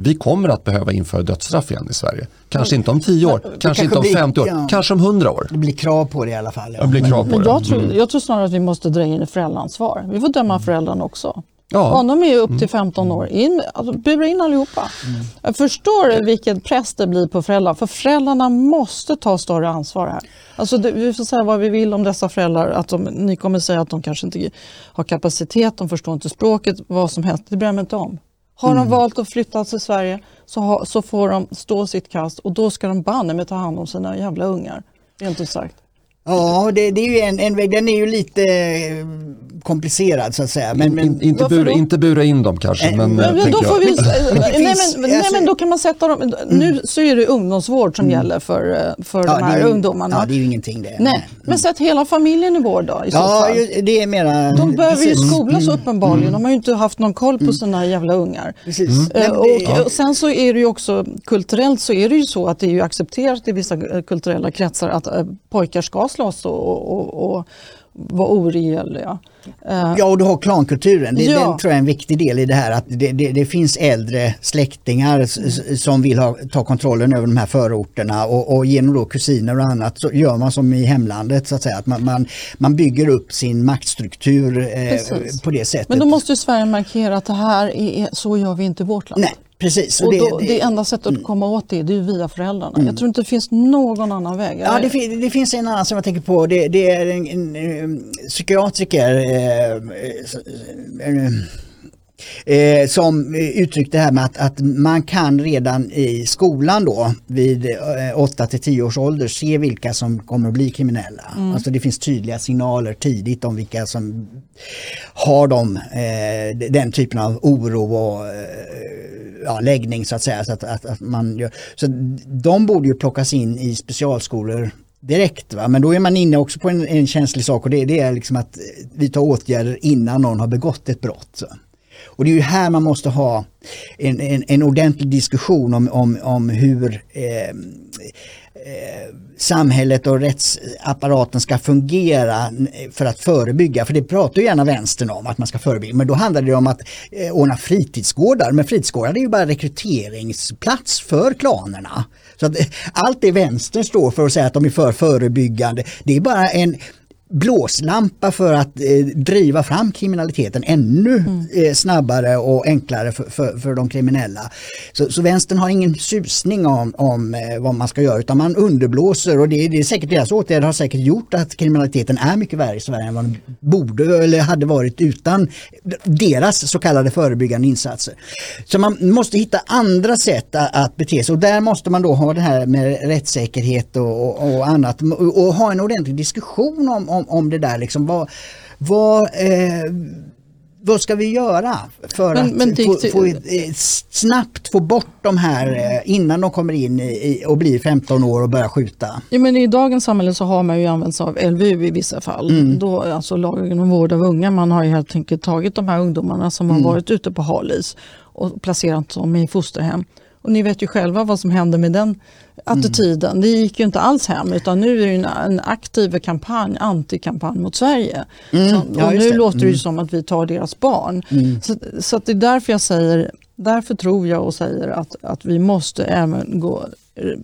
vi kommer att behöva införa dödsstraff igen i Sverige. Kanske inte om 10 år, kanske, kanske inte om 50 år, ja. kanske om 100 år. Det blir krav på det i alla fall. Ja. Det blir krav på men, det. jag, tror, mm. jag tror snarare att vi måste dra in föräldraansvar. Vi får döma föräldrarna också. Ja. Om de är upp till 15 mm. år, in, alltså, bura in allihopa. Mm. Jag förstår vilken press det blir på föräldrar, för föräldrarna måste ta större ansvar här. Alltså, det, vi får säga vad vi vill om dessa föräldrar, att de, ni kommer säga att de kanske inte har kapacitet, de förstår inte språket, vad som helst, det bryr jag mig inte om. Har mm. de valt att flytta till Sverige så, ha, så får de stå sitt kast och då ska de banne med ta hand om sina jävla ungar. Rent ut sagt. Ja, det, det är ju en, en väg, den är ju lite eh, komplicerad så att säga. Men, men, In, inte, bura, inte bura in dem kanske, Eh, men, Men, eh, men då får vi, nej, finns- men, nej alltså- men då kan man sätta dem, nu så är det ungdomsvård som gäller för, för ja, de här ju- ungdomarna. Ja, det är ju ingenting det. nej, men sätt hela familjen i vård då i så Ja, fall. ju- det är mera... De behöver ju precis. Mm. skolas uppenbarligen, de har ju inte haft någon koll på sina jävla ungar. Men Och, det- och sen så är det ju också kulturellt så är det ju så att det är ju accepterat i vissa kulturella kretsar att pojkar ska slåss och, och, och vara oregeliga. Eh, Ja, och du har klankulturen. Det, Ja. Den tror jag är en viktig del i det här. Att det, det, det finns äldre släktingar som vill ha, ta kontrollen över de här förorterna och, och genom då kusiner och annat så gör man som i hemlandet så att säga. Att man, man, man bygger upp sin maktstruktur eh, på det sättet. Men då måste ju Sverige markera att det här är, så gör vi inte i vårt land. Nej, precis. Och det, då, det- det enda sättet att komma åt det, det är via föräldrarna. Jag tror inte det finns någon annan väg. Ja, det, fin- det finns en annan som jag tänker på. Det, det är en, en, eh, psykiatriker eh, eh, eh, som eh, uttryckte det här med att, att man kan redan i skolan då vid eh, 8 till 10 års ålder se vilka som kommer att bli kriminella. Alltså det finns tydliga signaler tidigt om vilka som har de, eh, den typen av oro och eh, ja, läggning så att säga. Så, att, att, att man gör, så de borde ju plockas in i specialskolor direkt. Va? Men då är man inne också på en, en känslig sak och det, det är liksom att vidta åtgärder innan någon har begått ett brott. Så. Och det är ju här man måste ha en, en, en ordentlig diskussion om, om, om hur eh, eh, samhället och rättsapparaten ska fungera för att förebygga. För det pratar ju gärna vänstern om att man ska förebygga. Men då handlar det om att eh, ordna fritidsgårdar. Men fritidsgårdar är ju bara rekryteringsplats för klanerna. Så att, eh, allt det vänstern står för att säga att de är för förebyggande, det är bara en blåslampa för att eh, driva fram kriminaliteten ännu eh, snabbare och enklare för, för, för de kriminella. Så, så vänstern har ingen susning om, om eh, vad man ska göra utan man underblåser och det, det är säkert deras åtgärder har säkert gjort att kriminaliteten är mycket värre i Sverige än vad den borde eller hade varit utan deras så kallade förebyggande insatser. Så man måste hitta andra sätt att, att bete sig och där måste man då ha det här med rättssäkerhet och, och, och annat och, och ha en ordentlig diskussion om, om, om det där. Liksom, vad, vad, eh, vad ska vi göra för Men- att men få, få, snabbt få bort de här eh, innan de kommer in i, och blir 15 år och börjar skjuta? Ja, men I dagens samhälle så har man ju använt sig av LVU i vissa fall. Mm. Då, alltså lagen om vård av unga. Man har ju helt enkelt tagit de här ungdomarna som Mm. har varit ute på halis och placerat dem i fosterhem. Och ni vet ju själva vad som hände med den attityden. Det gick ju inte alls hem utan nu är det en, en aktiv kampanj, antikampanj mot Sverige. Så, Mm. Ja, och just nu det. låter det ju som att vi tar deras barn. Så, så att det är därför jag säger, därför tror jag och säger att, att vi måste även gå,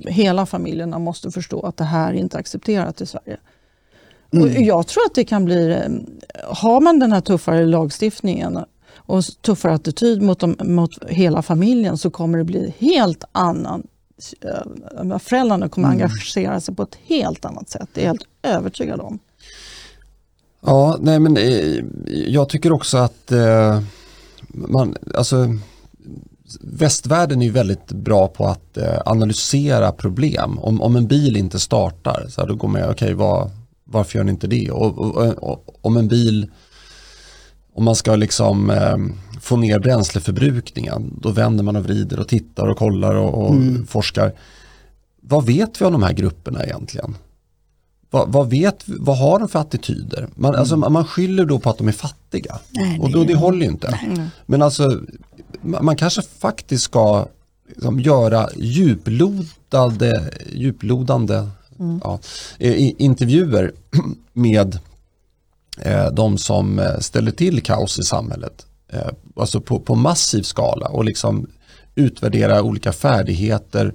hela familjerna måste förstå att det här är inte accepterat i Sverige. Och jag tror att det kan bli, eh, har man den här tuffare lagstiftningen och tuffare attityd mot, dem, mot hela familjen så kommer det bli helt annan eh, Föräldrarna kommer engagera sig på ett helt annat sätt. Det är jag helt övertygad om. Ja, nej men eh, jag tycker också att eh, man, alltså västvärlden är väldigt bra på att eh, analysera problem. Om, om en bil inte startar, så här, då går man, okej vad, varför gör den inte det? Och, och, och, om en bil, om man ska liksom eh, få ner bränsleförbrukningen, då vänder man och vrider och tittar och kollar och, och forskar. Vad vet vi om de här grupperna egentligen? Vad, vad, vet, vad har de för attityder? Man, alltså, man skyller då på att de är fattiga. Nej, och då, det håller ju inte. Men alltså, man, kanske faktiskt ska liksom, göra djuplodande, djuplodande ja, i- intervjuer med de som eh, ställer till kaos i samhället. Eh, alltså på, på massiv skala och liksom utvärdera olika färdigheter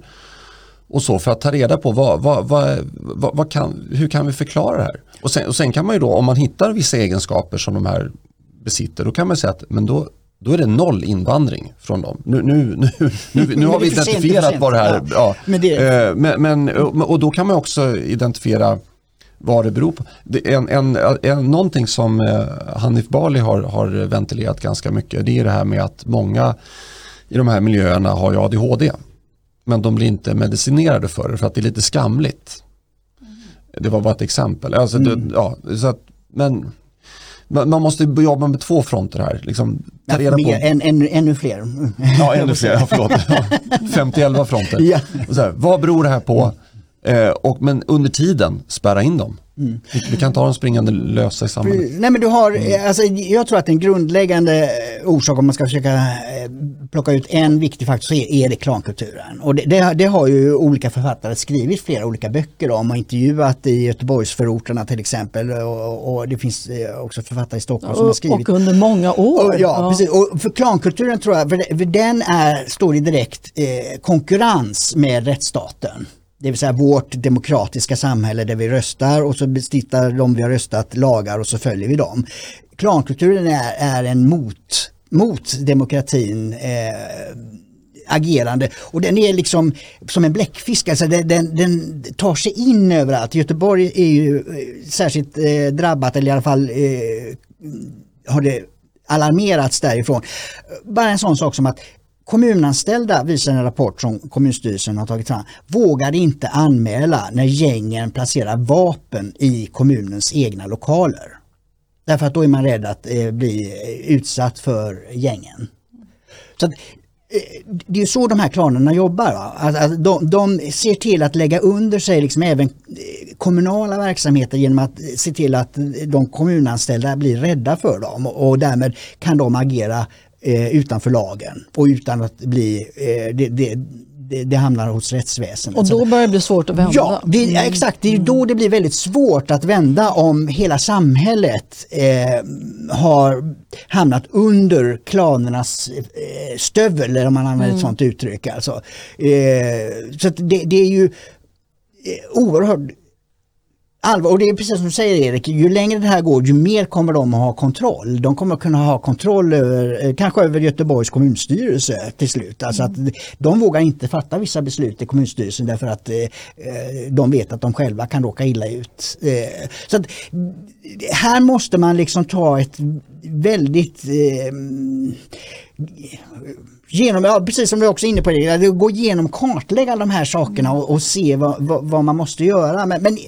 och så för att ta reda på vad, vad, vad, vad, kan, hur kan vi förklara det här. Och sen, och sen kan man ju då, om man hittar vissa egenskaper som de här besitter, då kan man säga att men då, då är det noll invandring från dem. Nu, nu, nu, nu, nu har vi identifierat vad det här Ja. Men Eh, och då kan man också identifiera vad det beror på. Det en, en, en, någonting som eh, Hanif Bali har, har ventilerat ganska mycket det är det här med att många i de här miljöerna har ju ADHD. Men de blir inte medicinerade för det för att det är lite skamligt. Det var bara ett exempel. Alltså, Mm. det, ja, så att, men man måste jobba med två fronter här. Liksom, ta reda på, än, ännu, ännu fler. ja, ännu fler, ja, förlåt. 50-11 fronter. Ja. Och så här, vad beror det här på? Eh, och, men under tiden, spärra in dem. Mm. Vi, kan ha dem springande lösa i samhället. Nej men du har, Mm. eh, alltså, jag tror att en grundläggande eh, orsak om man ska försöka eh, plocka ut en viktig faktor så är, är reklamkulturen. Och det, det, det har ju olika författare skrivit flera olika böcker om och intervjuat i Göteborgsförorterna till exempel och, och det finns också författare i Stockholm som har skrivit och under många år. och, ja, precis. Och för klankulturen tror jag, för, för den är, står i direkt eh, konkurrens med rättsstaten. Det vill säga vårt demokratiska samhälle där vi röstar och så stiftar de vi har röstat lagar och så följer vi dem. Klankulturen är, är en mot, mot demokratin eh, agerande och den är liksom som en bläckfisk, alltså den, den, den tar sig in överallt. Göteborg är ju eh, särskilt eh, drabbat eller i alla fall eh, har det alarmerats därifrån. Bara en sån sak som att kommunanställda visar en rapport som kommunstyrelsen har tagit fram, vågade inte anmäla när gängen placerar vapen i kommunens egna lokaler. Därför att då är man rädd att eh, bli utsatt för gängen. Så att, eh, det är så de här klanerna jobbar. Va? Att, att de, de ser till att lägga under sig liksom även eh, kommunala verksamheter genom att se till att de kommunanställda blir rädda för dem och därmed kan de agera eh, utanför lagen och utan att bli, eh, det, det, det, det hamnar hos rättsväsendet. Och då börjar det bli svårt att vända. Ja, det, ja, exakt. Det är då det blir väldigt svårt att vända om hela samhället eh, har hamnat under klanernas eh, stövel, eller om man använder ett sånt uttryck. Alltså. Eh, så det, det är ju eh, oerhört allvar. Och det är precis som du säger Erik, ju längre det här går ju mer kommer de att ha kontroll. De kommer att kunna ha kontroll över, eh, kanske över Göteborgs kommunstyrelse till slut. Alltså att de vågar inte fatta vissa beslut i kommunstyrelsen därför att eh, eh, de vet att de själva kan råka illa ut. Eh, så att, här måste man liksom ta ett väldigt eh, genom, ja, precis som du också är inne på det, att gå igenom kartlägga de här sakerna och, och se vad, vad, vad man måste göra. Men, men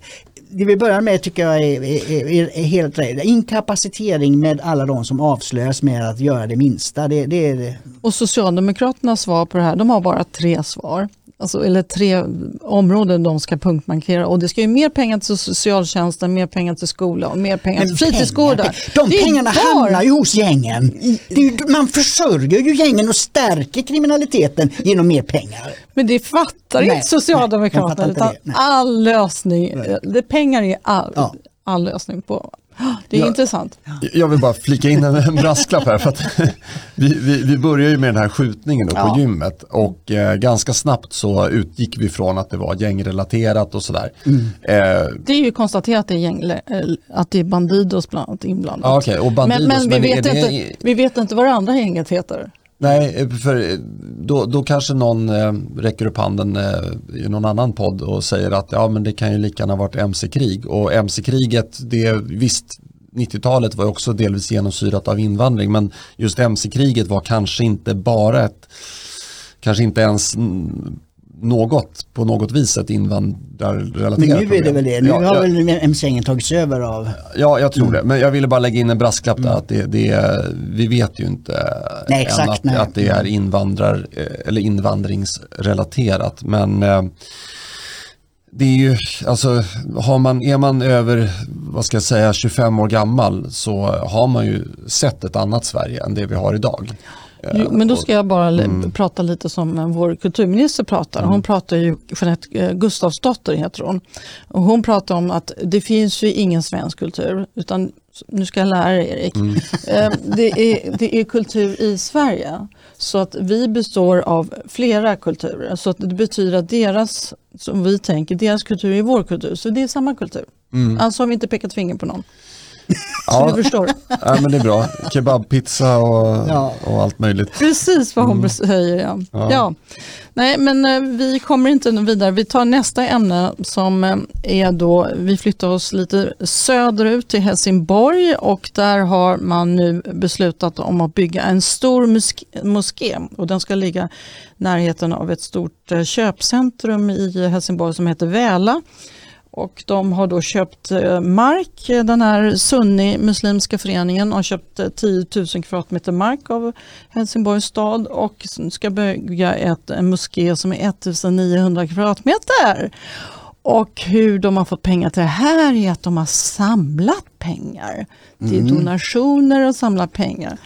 det vi börjar med tycker jag är, är, är, är helt rätt. Inkapacitering med alla de som avslöjas med att göra det minsta. Det, det är det. Och Socialdemokraternas svar på det här, de har bara tre svar. Alltså, eller tre områden de ska punktmarkera och det ska ju mer pengar till socialtjänsten, mer pengar till skola och mer pengar till fritidsgårdar. Pengar, de pengarna hamnar ju hos gängen. Ju, man försörjer ju gängen och stärker kriminaliteten genom mer pengar. Men det fattar Nej, inte nej, Socialdemokraterna. inte utan det, nej. all lösning, det, pengar är all, Ja. All lösning på. Det är Ja. intressant. Jag vill bara flika in en, en brasklapp här. För att vi, vi, vi började ju med den här skjutningen då Ja. på gymmet och eh, ganska snabbt så utgick vi från att det var gängrelaterat och sådär. Eh, Det är ju konstaterat att det är, gäng, eh, att det är Bandidos bland annat inblandat. Ja, okej, och Bandidos, men men, vi, men vet det- inte, vi vet inte vad det andra gänget heter. Nej, för då, då kanske någon eh, räcker upp handen eh, i någon annan podd och säger att ja, men det kan ju lika gärna ha varit MC-krig. Och MC-kriget, det visst, 90-talet var också delvis genomsyrat av invandring, men just MC-kriget var kanske inte bara ett, kanske inte ens mm, något, på något vis ett invandrarrelaterat Men nu är det problem. väl det. Nu Ja, har jag- väl MC-gängen tagits över av... Ja, jag tror det. Men jag ville bara lägga in en brasklapp där. Att det, det, vi vet ju inte Nej, exakt, att, nej. att det är invandrar, eh, eller invandringsrelaterat. Men eh, det är ju, alltså, har man, är man över, vad ska jag säga, 25 år gammal så har man ju sett ett annat Sverige än det vi har idag. Eh, Jo, Men då ska jag bara Mm. prata lite som vår kulturminister pratar. Hon pratar ju, Jeanette eh, Gustafsdotter heter hon. Och hon pratar om att det finns ju ingen svensk kultur. Utan, nu ska jag lära dig Erik. Mm. Eh, Det, är, det är kultur i Sverige. Så att vi består av flera kulturer. Så att det betyder att deras, som vi tänker, deras kultur är vår kultur. Så det är samma kultur. Alltså har vi inte pekat finger på någon. Så Mm. Ja, du förstår. ja, men det är bra. Kebabpizza och, Ja. och allt möjligt. Precis vad hon säger. Ja. Ja. Ja. Nej, men eh, vi kommer inte vidare. Vi tar nästa ämne som eh, är då, vi flyttar oss lite söderut till Helsingborg och där har man nu beslutat om att bygga en stor musk- moské och den ska ligga i närheten av ett stort eh, köpcentrum i Helsingborg som heter Väla. Och de har då köpt eh, mark, eh, den här Sunni muslimska föreningen har köpt eh, 10 000 kvadratmeter mark av Helsingborgs stad och ska bygga ett, en moské som är 1900 kvadratmeter. Och hur de har fått pengar till det här är att de har samlat pengar till donationer och samlat pengar.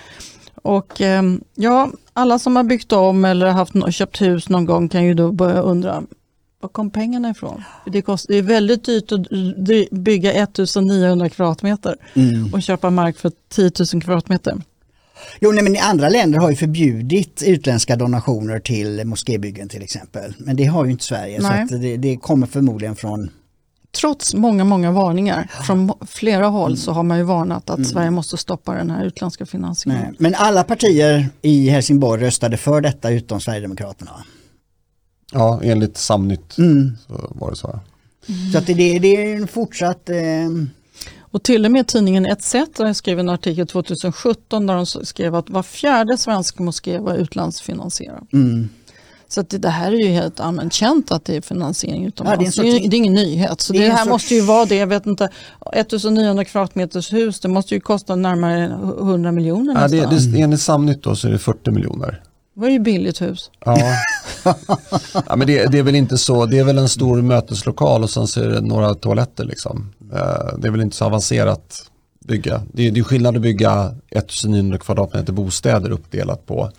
Och ehm, ja, alla som har byggt om eller haft, köpt hus någon gång kan ju då börja undra var kom pengarna ifrån? Det, kost, det är väldigt dyrt att bygga 1900 kvadratmeter och köpa mark för 10 000 kvadratmeter. Jo, nej, men andra länder har ju förbjudit utländska donationer till moskébyggen till exempel. Men det har ju inte Sverige Nej. så att det, det kommer förmodligen från Trots många, många varningar från flera håll så har man ju varnat att Sverige måste stoppa den här utländska finansieringen. Nej. Men alla partier i Helsingborg röstade för detta utom Sverigedemokraterna. Ja, enligt Samnytt Mm. så var det så. Så att det, det, är en fortsatt... Eh, Och till och med tidningen ETC skrev en artikel 2017 där de skrev att var fjärde svensk moské var utlandsfinansierad. mm. Så att det, det här är ju helt allmänt känt att det är finansiering utomlands. Ja, det är en det, är sorts- det är ingen nyhet. Så det det, här sorts- måste ju vara det. Jag vet inte, 1900 kvadratmeters hus, det måste ju kosta närmare 100 miljoner Ja, det, det, enligt Samnytt då så är det 40 miljoner. Det var ju billigt hus. Ja. ja men det, det är väl inte så, det är väl en stor möteslokal och sen så är det några toaletter liksom. Eh, Det är väl inte så avancerat bygga. Det är, det är skillnad att bygga 1900 kvadratmeter bostäder uppdelat på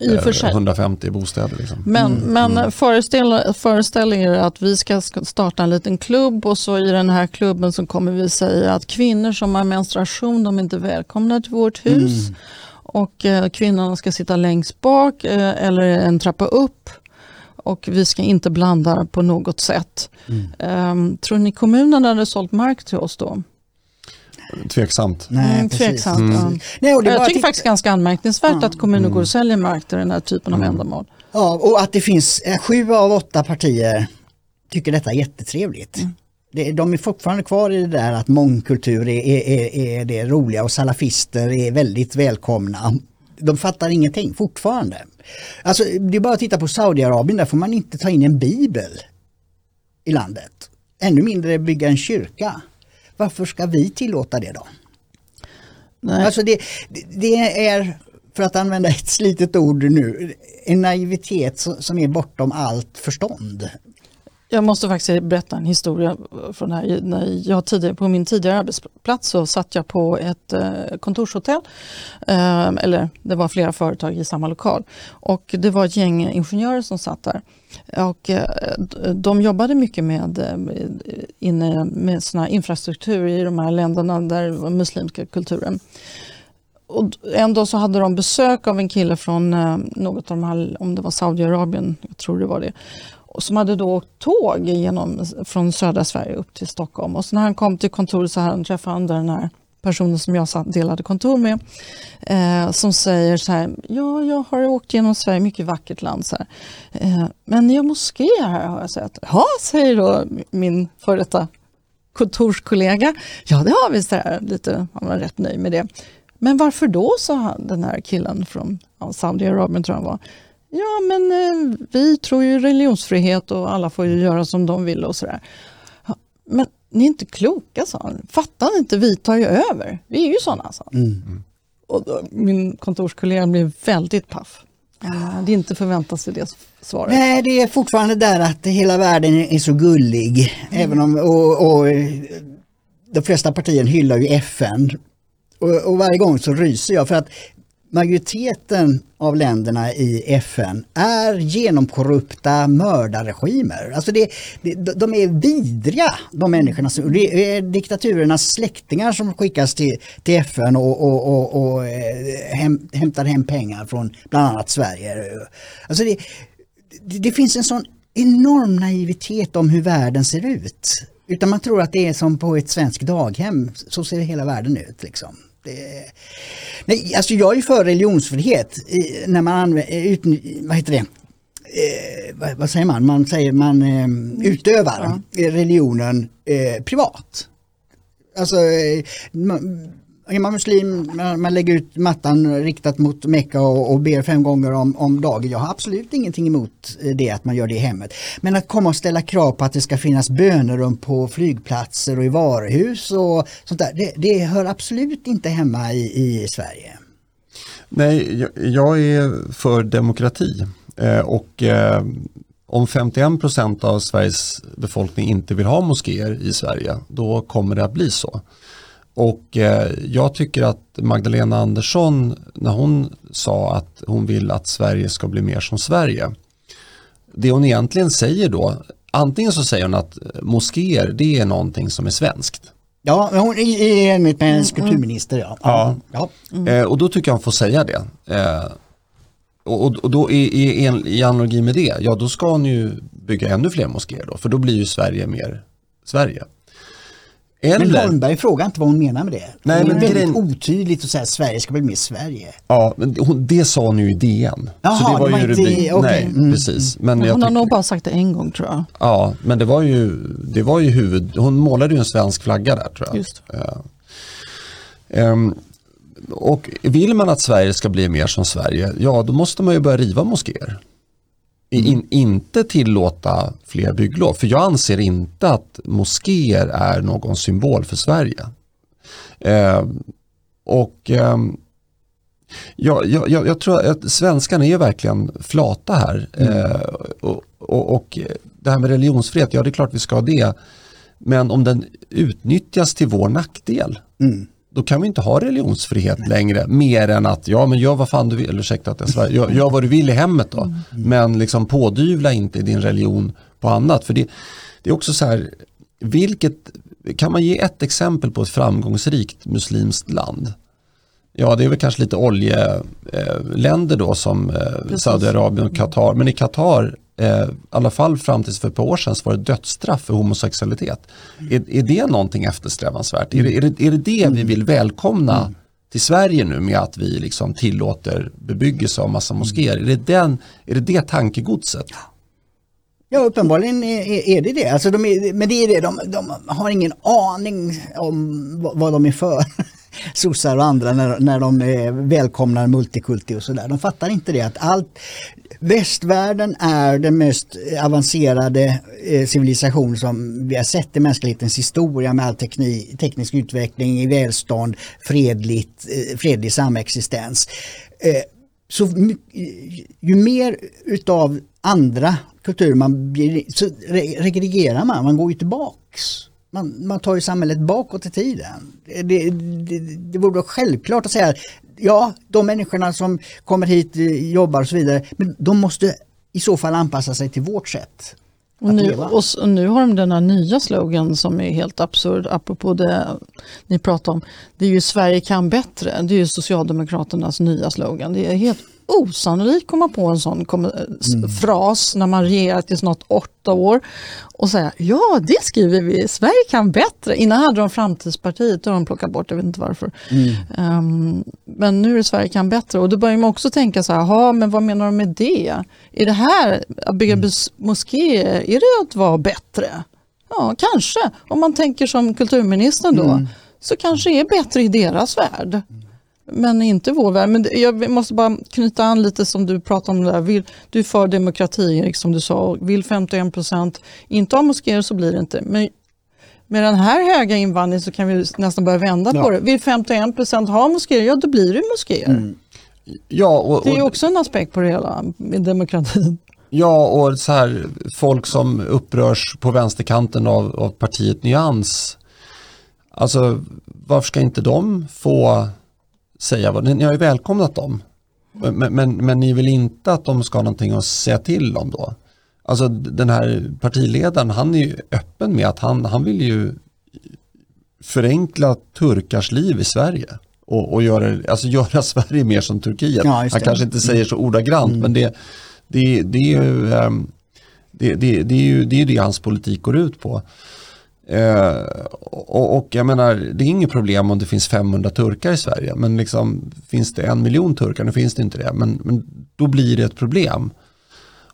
I och för eh, sig. 150 bostäder. Liksom. Men, men föreställ, föreställ er att vi ska sk- starta en liten klubb och så i den här klubben så kommer vi säga att kvinnor som har menstruation de är inte välkomna till vårt hus. Och eh, kvinnorna ska sitta längst bak eh, eller en trappa upp. Och vi ska inte blanda på något sätt. Ehm, tror ni kommunen hade sålt mark till oss då? Tveksamt. nej, Mm, tveksamt, Mm. ja. Nej, och det Jag tycker faktiskt ganska anmärkningsvärt att kommuner går och säljer mark till den här typen av ändamål. Ja, och att det finns eh, sju av åtta partier tycker detta är jättetrevligt. Det, de är fortfarande kvar i det där att mångkultur är, är, är, det roliga och salafister är väldigt välkomna. De fattar ingenting fortfarande. Alltså, det är bara att titta på Saudiarabien, där får man inte ta in en bibel i landet. Ännu mindre bygga en kyrka. Varför ska vi tillåta det då? Nej. Alltså det, det- är, för att använda ett slitet ord nu, en naivitet som är bortom allt förstånd. Jag måste faktiskt berätta en historia från här. När jag tidigare, på min tidigare arbetsplats så satt jag på ett eh, kontorshotell. Eh, eller det var flera företag i samma lokal. Och det var ett gäng ingenjörer som satt där. Och eh, de jobbade mycket med, inne med såna här infrastruktur i de här länderna där det var muslimska kulturen. Och en dag så hade de besök av en kille från något av de här, om det var Saudiarabien, jag tror det var det och som hade då åkt tåg genom, från södra Sverige upp till Stockholm. Och så när han kom till kontoret så här, träffade han den här personen som jag satt, delade kontor med. Eh, som säger så här, ja jag har åkt genom Sverige, mycket vackert land. Så här. Eh, men ni har moskéer här har jag sett. Ja, säger då min före detta kontorskollega. Ja det har vi, så här, lite, han var rätt nöjd med det. Men varför då, sa han, den här killen från ja, Saudiarabien tror jag han var. Ja, men eh, vi tror ju religionsfrihet och alla får ju göra som de vill och sådär. Ja, men ni är inte kloka, sa han. Fattar ni inte, vi tar ju över. Vi är ju sådana, sa han. Mm. Och då, min kontorskollega blev väldigt paff. Han hade inte förväntat sig det svaret. Nej, det är fortfarande där att hela världen är så gullig. Även om, och, och de flesta partier hyllar ju FN. Och, och varje gång så ryser jag för att majoriteten av länderna i FN är genomkorrupta mördarregimer. Alltså det, det, de är vidriga de människorna. som- Det är diktaturernas släktingar som skickas till, till FN och, och, och, och eh, hem, hämtar hem pengar från bland annat Sverige. Alltså det, det, det finns en sån enorm naivitet om hur världen ser ut. Utan man tror att det är som på ett svenskt daghem, så ser hela världen ut. Liksom. Det, nej, alltså jag är för religionsfrihet när man använder, ut, vad heter det? Eh, vad, vad säger man? Man säger man eh, utövar religionen eh, privat. Alltså, eh, man, är man muslim, man, lägger ut mattan riktat mot Mecka och, och ber fem gånger om, om dagen. Jag har absolut ingenting emot eh, det, att man gör det i hemmet. Men att komma och ställa krav på att det ska finnas bönerum på flygplatser och i varuhus och sånt där, det, det hör absolut inte hemma i, i Sverige. Nej, jag, jag är för demokrati eh, och eh, om 51 procent av Sveriges befolkning inte vill ha moskéer i Sverige, då kommer det att bli så. Och eh, jag tycker att Magdalena Andersson, när hon sa att hon vill att Sverige ska bli mer som Sverige, det hon egentligen säger då, antingen så säger hon att moskéer det är någonting som är svenskt. Ja, hon är enligt med hennes kulturminister. Ja. Ja. ja. Eh, och då tycker jag hon får säga det. Eh, och, och då i, i, i analogi med det, ja då ska hon ju bygga ännu fler moskéer då, för då blir ju Sverige mer Sverige. Men Eller, Holmberg frågar inte vad hon menar med det. Nej, det är men väldigt otydligt att säga att Sverige ska bli mer Sverige. ja, men hon, det sa hon ju i DN. Jaha, så det var det var ju inte- rubrik. okej. Nej, Mm. precis. Men jag Hon har nog bara sagt det en gång tror jag. Ja, men det var ju, det var ju huvud, hon målade ju en svensk flagga där tror jag. Just. Ja. Ehm, och vill man att Sverige ska bli mer som Sverige, ja då måste man ju börja riva moskéer. In, inte tillåta fler bygglov, för jag anser inte att moskéer är någon symbol för Sverige. Ehm, och ehm, jag, jag, jag, tror att svenskarna är verkligen flata här. Eh, och, och, och det här med religionsfrihet, ja det är klart vi ska ha det. Men om den utnyttjas till vår nackdel, Mm. Då kan vi inte ha religionsfrihet längre. Mer än att, ja men gör vad fan du vill, eller ursäkta att jag svär, gör, gör vad du vill i hemmet då. Men liksom pådyvla inte din religion på annat. För det, det är också så här, vilket, kan man ge ett exempel på ett framgångsrikt muslimskt land? Ja, det är väl kanske lite oljeländer då som eh. Saudiarabien och Qatar. Men i Qatar, eh, i alla fall fram tills för ett par år sedan, så var det dödsstraff för homosexualitet. Är, är det någonting eftersträvansvärt? Är, det, är, det, är det det vi vill välkomna till Sverige nu med att vi liksom tillåter bebyggelse av massa moskéer? Är det, den, är det det tankegodset? Ja, uppenbarligen är, är- det det. Alltså de är, men det är det, de, de har ingen aning om vad de är för. Sossar och andra när, när de eh, välkomnar multikulti och sådär. De fattar inte det att allt Västvärlden är den mest avancerade eh, civilisation som vi har sett i mänsklighetens historia med all teknik, teknisk utveckling, i välstånd, fredligt, eh, fredlig samexistens. Eh, så ju mer utav andra kulturer man blir, så regregerar man, man går ju tillbaks. Man, man tar ju samhället bakåt i tiden. Det, det, det, det vore självklart att säga, ja de människorna som kommer hit, eh, jobbar och så vidare, men de måste i så fall anpassa sig till vårt sätt Och nu, och nu har de den här nya slogan som är helt absurd, apropå det ni pratar om. Det är ju Sverige kan bättre, det är ju Socialdemokraternas nya slogan. Det är helt osannolikt komma på en sån kom, s- fras när man regerat i snart åtta år och säga ja det skriver vi, Sverige kan bättre. Innan hade de Framtidspartiet, det har de plockat bort, jag vet inte varför. Ehm, men nu är det Sverige kan bättre och då börjar man också tänka så här, "Jaha, men vad menar de med det? Är det här, att bygga bus- moskéer, är det att vara bättre? Ja, kanske. Om man tänker som kulturministern då, så kanske det är bättre i deras värld. Men inte vår värld. Men jag måste bara knyta an lite som du pratade om där. Vill, du är för demokrati Erik som du sa. och Vill 51 procent inte ha moskéer så blir det inte. Men med den här höga invandringen så kan vi nästan börja vända Ja. på det. Vill 51 procent ha moskéer, ja då blir det moskéer. Ja, och, Det är och, också en aspekt på det hela med demokratin. ja, och så här, folk som upprörs på vänsterkanten av, av partiet Nyans. Alltså, varför ska inte de få säga vad, ni, har ju välkomnat dem. Men, men, men ni vill inte att de ska ha någonting att säga till om då? Alltså den här partiledaren, han är ju öppen med att han, han vill ju förenkla turkars liv i Sverige. Och, och göra, alltså göra Sverige mer som Turkiet. Ja, han kanske inte säger så ordagrant, men det, det, det är ju ehm, det, det, det, är ju det, är det hans politik går ut på. Eh, och, och jag menar, det är inget problem om det finns 500 turkar i Sverige, men liksom, finns det en miljon turkar, nu finns det inte det, men, men då blir det ett problem.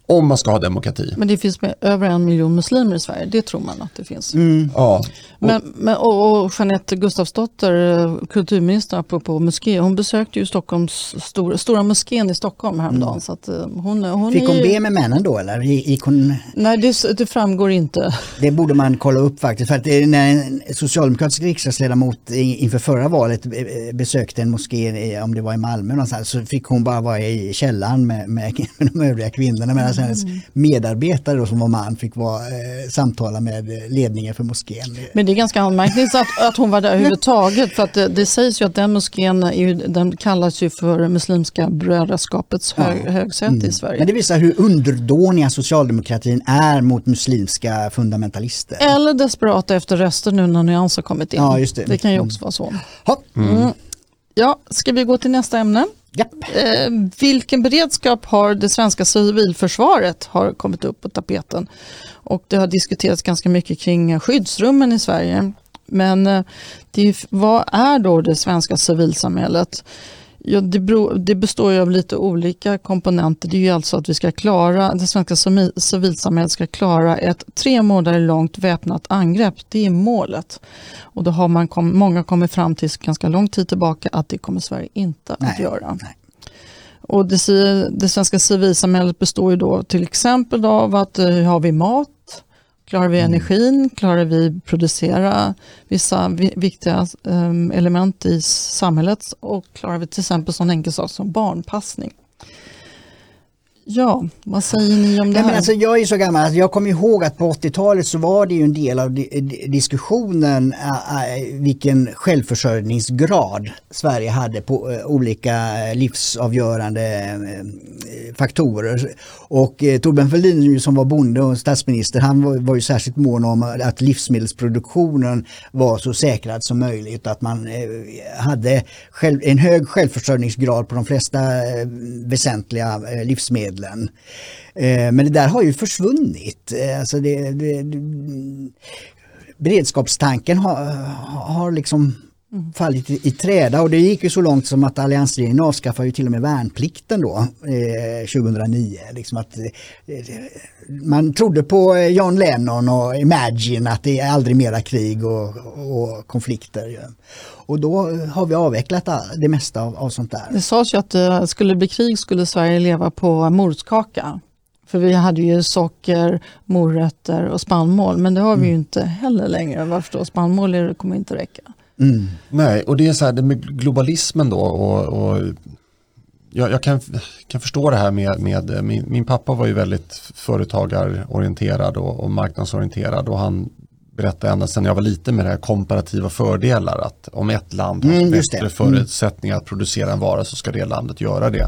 Om man ska ha demokrati. Men det finns med över en miljon muslimer i Sverige, det tror man att det finns. Ja. Men, men, och, och Jeanette Gustafsdotter, eh, kulturminister apropå moské, hon besökte ju Stockholms stora, stora moskén i Stockholm häromdagen. Så att, eh, hon, hon Fick hon är, be med männen då eller? Gick hon, Nej, det, det framgår inte. det borde man kolla upp faktiskt. För att är när en socialdemokratisk riksdagsledamot inför förra valet eh, besökte en moské, om det var i Malmö någonstans, så fick hon bara vara i källaren med, med, med de övriga kvinnorna medan hennes medarbetare då, som var man fick vara, eh, samtala med ledningen för moskén. Men det är ganska anmärkningsvärt att, att hon var där överhuvudtaget. För att det, det sägs ju att den moskén ju, den kallas ju för Muslimska brödraskapets hög, högsäte i Sverige. Men det visar hur underdåniga socialdemokratin är mot muslimska fundamentalister. Eller desperata efter röster nu när Nyans har kommit in. Ja, just det. det kan ju också vara så. Ha. Mm. Ja, ska vi gå till nästa ämne? Eh, vilken beredskap har det svenska civilförsvaret har kommit upp på tapeten? Och det har diskuterats ganska mycket kring skyddsrummen i Sverige. Men eh, det, vad är då det svenska civilsamhället? Ja, det, beror, det består ju av lite olika komponenter. Det är ju alltså att vi ska klara, det svenska civil- civilsamhället ska klara ett tre månader långt väpnat angrepp. Det är målet. Och då har man kom, många kommit fram till ganska lång tid tillbaka att det kommer Sverige inte att Nej, göra. nej. Och det, det svenska civilsamhället består ju då till exempel av att eh, har vi mat, klarar vi energin, klarar vi producera vissa vi, viktiga em, element i samhället? Och klarar vi till exempel sån enkel sak som barnpassning. Ja, vad säger ni om det men här? alltså, jag är så gammal att jag kommer ihåg att på 80-talet så var det ju en del av di- di- diskussionen vilken självförsörjningsgrad Sverige hade på olika livsavgörande faktorer. Och Torbjörn Fälldin som var bonde och statsminister han var, ju särskilt mån om att livsmedelsproduktionen var så säkrad som möjligt att man hade en hög självförsörjningsgrad på de flesta väsentliga äh, medlen. Eh, Men det där har ju försvunnit. Eh, Alltså det, det, det, beredskapstanken har, har liksom fallit i, i träda och det gick ju så långt som att alliansregeringen avskaffade ju till och med värnplikten då eh, 2009. Liksom att, eh, man trodde på eh, John Lennon och Imagine att det är aldrig mera krig och, och konflikter. Och då har vi avvecklat det mesta av, av sånt där. Det sades ju att det skulle bli krig skulle Sverige leva på morotskaka. För vi hade ju socker, morötter och spannmål. Men det har vi ju inte heller längre. Varför då? Spannmål kommer inte räcka. Mm. Nej, och det är så här det med globalismen då och, och jag, jag kan, kan förstå det här med, med min, min pappa var ju väldigt företagarorienterad och, och marknadsorienterad och han berättade ända sedan jag var liten med det här komparativa fördelar att om ett land har Mm, bättre. Mm. förutsättningar att producera en vara så ska det landet göra det.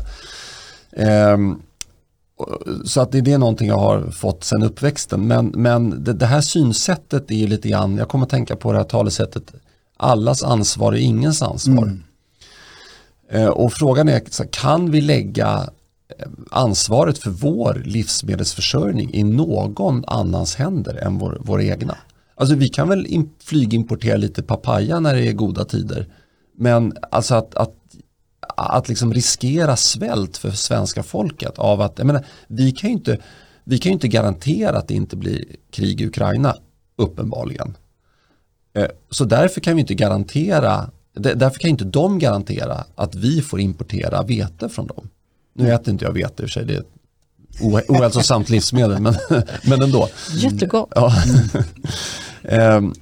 Och- så att det, det är någonting jag har fått sedan uppväxten. Men, men det, det här synsättet är ju lite grann, jag kommer att tänka på det här talesättet, allas ansvar är ingens ansvar. Eh, Och frågan är, kan vi lägga eh, ansvaret för vår livsmedelsförsörjning i någon annans händer än vår, våra egna? Alltså vi kan väl in, flygimportera lite papaya när det är goda tider. Men alltså att, att, att liksom riskera svält för svenska folket av att, jag menar, vi kan ju inte, vi kan ju inte garantera att det inte blir krig i Ukraina, uppenbarligen. Eh, Så därför kan vi inte garantera, därför kan inte de garantera att vi får importera vete från dem. Nu äter inte jag vete i och för sig, det är ett ohälsosamt livsmedel, men, men ändå. Jättegott. Ja. Ehm,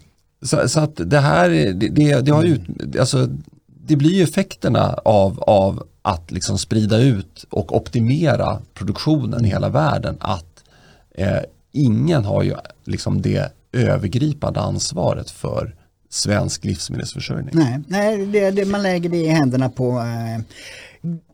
så, så att det här, är- det, det, det, har ut, alltså, det blir ju effekterna av, av att liksom sprida ut och optimera produktionen i hela världen. Att eh, ingen har ju liksom det övergripande ansvaret för svensk livsmedelsförsörjning. Nej, nej det, det, man lägger det i händerna på eh,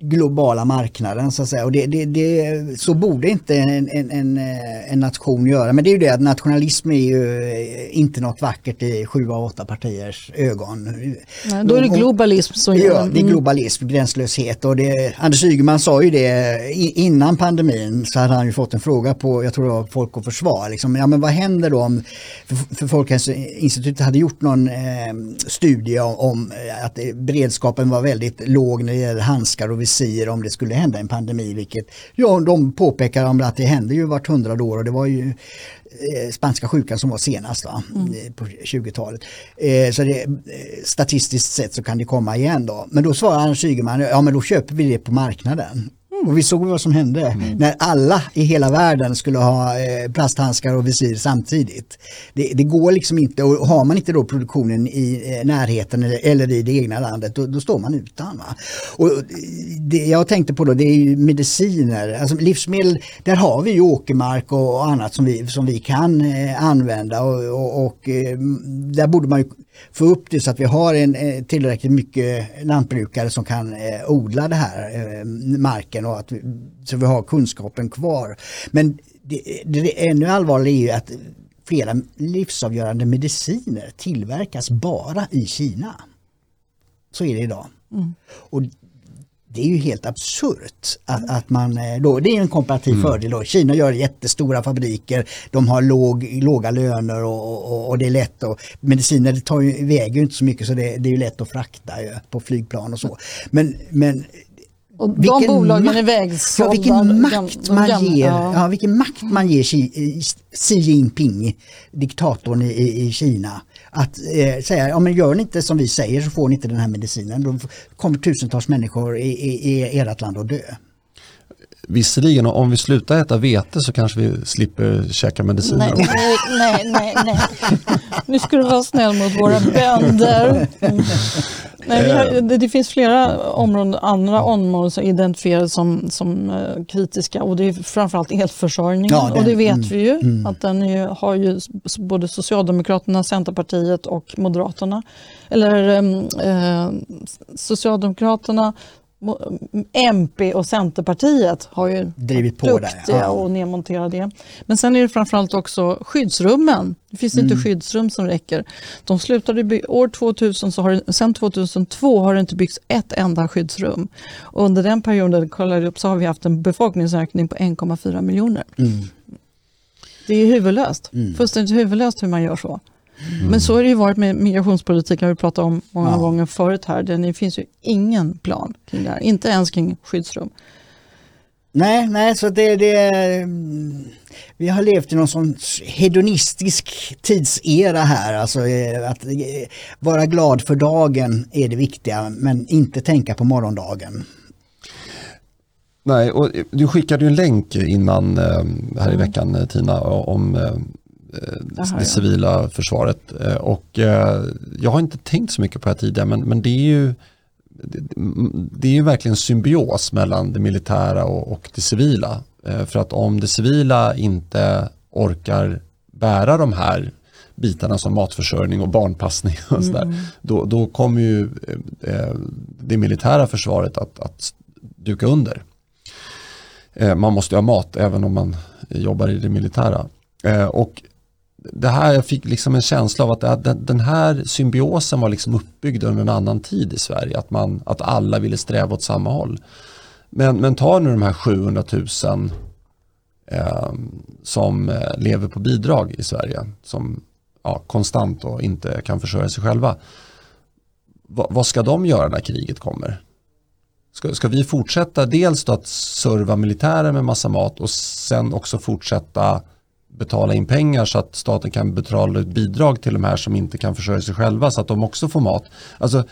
globala marknaden så att säga. Och det, det, det, så borde inte en, en, en, eh, nation göra. Men det är ju det att nationalism är ju eh, inte något vackert i sju av åtta partiers ögon. Nej, Då är det globalism som Ja, gäller. det är Mm. globalism, gränslöshet och det, Anders Ygeman sa ju det innan pandemin så hade han ju fått en fråga på, jag tror det var Folk och Försvar, liksom, ja men vad händer då om för, Folkhälsoinstitutet hade gjort någon eh, studie om, om att beredskapen var väldigt låg när det gäller handskar och visir om det skulle hända en pandemi. Vilket ja, de påpekar om att det händer ju vart hundrade år och det var ju Eh, spanska sjukan som var senast va? Mm. Eh, på 20-talet. Eh, så det, statistiskt sett så kan det komma igen då. Men då svarar Anders Ygeman, ja men då köper vi det på marknaden. Och vi såg vad som hände mm. när alla i hela världen skulle ha eh, plasthandskar och visir samtidigt. Det, det, går liksom inte och har man inte då produktionen i eh, närheten eller, i det egna landet då, då står man utan. Va? Och det jag tänkte på då det är mediciner, alltså livsmedel, där har vi ju åkermark och, annat som vi, som vi kan eh, använda och, och, och där borde man få upp det så att vi har en, tillräckligt mycket lantbrukare som kan odla det här marken och att vi, så vi har kunskapen kvar. Men det, det ännu allvarligare är ju att flera livsavgörande mediciner tillverkas bara i Kina. Så är det idag. Mm. Och det är ju helt absurt att, att man eh, då, det är en komparativ mm. fördel då. Kina gör jättestora fabriker, de har låg, låga löner och, och, och det är lätt och mediciner det tar ju, väger ju inte så mycket så det, det är lätt att frakta ju, på flygplan och så. Men, men och de bolagen är vägsålda. Ja, vilken makt man gamla, ger, ja. ja. vilken makt man ger Xi, Xi Jinping, diktatorn i, i Kina att eh, säga, ja men gör ni inte som vi säger så får ni inte den här medicinen. Då kommer tusentals människor i, i, i ert land att dö. Visserligen, om vi slutar äta vete så kanske vi slipper käka mediciner. Nej, nej, nej, nej. Nu ska du vara snäll mot våra bönder. Mm. Nej, har, det, det, finns flera områden, andra områden som identifierade som, som uh, kritiska och det är framförallt elförsörjningen. Ja, och det vet mm, vi ju mm. att den är, har ju både Socialdemokraterna, Centerpartiet och Moderaterna. Eller um, uh, Socialdemokraterna, MP och Centerpartiet har ju drivit på duktiga där, ja. och nedmontera det. Men sen är det framförallt också skyddsrummen. Det finns mm. inte skyddsrum som räcker. De slutade år 2000, så har det, sen 2002 har det inte byggts ett enda skyddsrum. Och under den perioden kollade upp så har vi haft en befolkningsökning på 1,4 miljoner. Mm. Det är huvudlöst. Mm. Fullständigt huvudlöst hur man gör så. Mm. Men så har det ju varit med migrationspolitiken, vi pratat om många ja. gånger förut här. Det finns ju ingen plan kring det här, inte ens kring skyddsrum. Nej, nej, så det, det vi har levt i någon sån hedonistisk tidsera här. Alltså eh, att eh, vara glad för dagen är det viktiga, men inte tänka på morgondagen. Nej, och du skickade ju en länk innan eh, här i veckan Tina om Aha, det civila ja. försvaret. Eh, och eh, jag har inte tänkt så mycket på det här tidigare men, men det är ju det är ju verkligen symbios mellan det militära och, och det civila. Eh, för att om det civila inte orkar bära de här bitarna som matförsörjning och barnpassning och sådär, mm. då, då kommer ju det militära försvaret att, att duka under. Man måste ha mat även om man jobbar i det militära. Och det här, jag fick liksom en känsla av att den här symbiosen var liksom uppbyggd under en annan tid i Sverige. Att, man, att alla ville sträva åt samma håll. Men, men ta nu de här 700 000 eh, som eh, lever på bidrag i Sverige. Som ja, konstant och inte kan försörja sig själva. Va, vad ska de göra när kriget kommer? Ska, ska vi fortsätta dels då att serva militären med massa mat och sen också fortsätta betala in pengar så att staten kan betala ut bidrag till de här som inte kan försörja sig själva så att de också får mat. Alltså,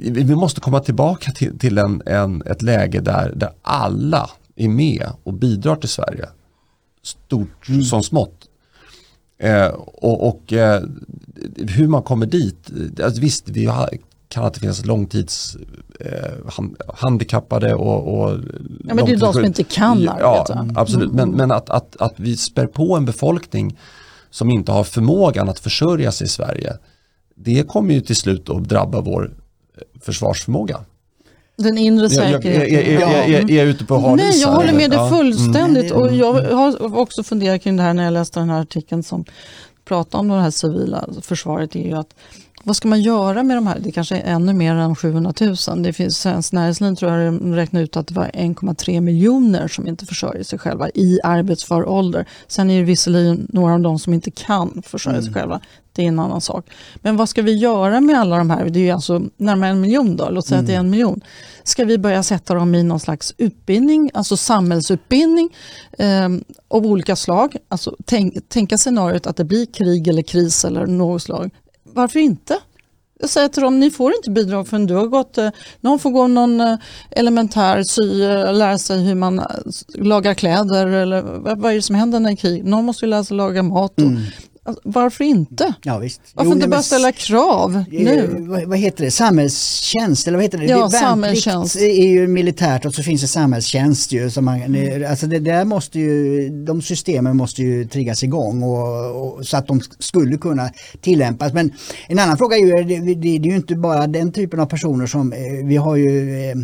vi måste komma tillbaka till, till en, en, ett läge där, där alla är med och bidrar till Sverige. Stort mm. som smått. Eh, och, och eh, hur man kommer dit, alltså visst vi har, kan att det finnas långtids eh, och, och Ja men det är de som inte kan arbeta. Ja, absolut, mm. men, men att, att, att vi spär på en befolkning som inte har förmågan att försörja sig i Sverige. Det kommer ju till slut att drabba vår eh, försvarsförmåga. Den inre säkerheten. Är, är, är, är, är jag ute på halis Nej, jag håller med dig fullständigt. Mm. Och jag har också funderat kring det här när jag läste den här artikeln som prata om det här civila försvaret är ju att vad ska man göra med de här? Det kanske är ännu mer än 700 000. Det finns Svenskt Näringsliv tror jag räknar ut att det var 1,3 miljoner som inte försörjer sig själva i arbetsför ålder. Sen är det visserligen några av dem som inte kan försörja sig mm. själva. Det är en annan sak. Men vad ska vi göra med alla de här? Det är ju alltså närmare en miljon då, låt säga mm. att det är en miljon. Ska vi börja sätta dem i någon slags utbildning, alltså samhällsutbildning eh, av olika slag? Alltså tänk, tänka scenariot att det blir krig eller kris eller något slag varför inte? Jag säger till dem, ni får inte bidrag förrän du har gått, eh, någon får gå någon eh, elementär sy, eh, lära sig hur man lagar kläder eller vad är det som händer när det är krig? Någon måste lära sig laga mat. Och, mm. Alltså, varför inte? Ja, visst. Varför jo, inte bara ställa krav nu? Vad, vad, heter det? Samhällstjänst eller vad heter det? Ja, det samhällstjänst. är ju militärt och så finns det samhällstjänst ju. Som man, mm. alltså det där måste ju, de systemen måste ju triggas igång och, och, så att de skulle kunna tillämpas. Men en annan fråga är ju, det, det, det är ju inte bara den typen av personer som, eh, vi har ju eh,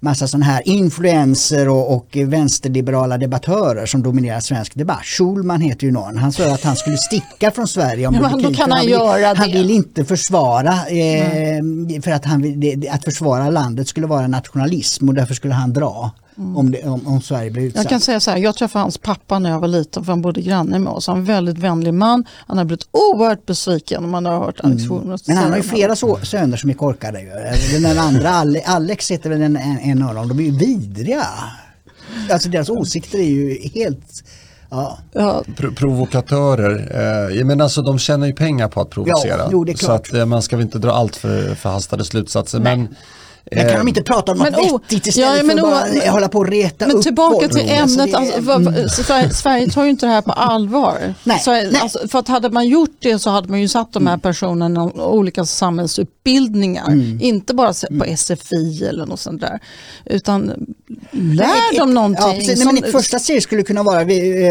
massa sådana här influenser och, och vänsterliberala debattörer som dominerar svensk debatt. Schulman heter ju någon, han sa att han skulle sticka från Sverige om ja, det kan han, han, vill, han vill inte försvara, eh, för att, han vill, att försvara landet skulle vara nationalism och därför skulle han dra. Mm. Om, det, om, om, Sverige blir utsatt. Jag kan säga så här, jag träffade hans pappa när jag var liten för han bodde granne med oss. Han var en väldigt vänlig man. Han har blivit oerhört besviken om man har hört Alex mm. Men han har ju flera så, söner som är korkade. Ju. Den andra, Alex heter väl en, en av dem, de är ju vidriga. Alltså deras åsikter är ju helt Ja. Ja. Pro provokatörer, eh, men alltså de tjänar ju pengar på att provocera. Ja, jo, så att, eh, man ska väl inte dra allt för förhastade slutsatser. Nej. Men men kan de eh, inte prata om något men, oh, vettigt istället ja, men, för att bara hålla på och reta men upp tillbaka folk. till ämnet, alltså, för, mm. Sverige, Sverige tar ju inte det här på allvar. Nej, så, nej. Alltså, för att hade man gjort det så hade man ju satt de här mm. personerna i olika samhällsutbildningar. Mm. Inte bara på mm. SFI eller något sånt där. Utan lär dem någonting. Ja, precis. Nej, men ett första steg skulle kunna vara, vi,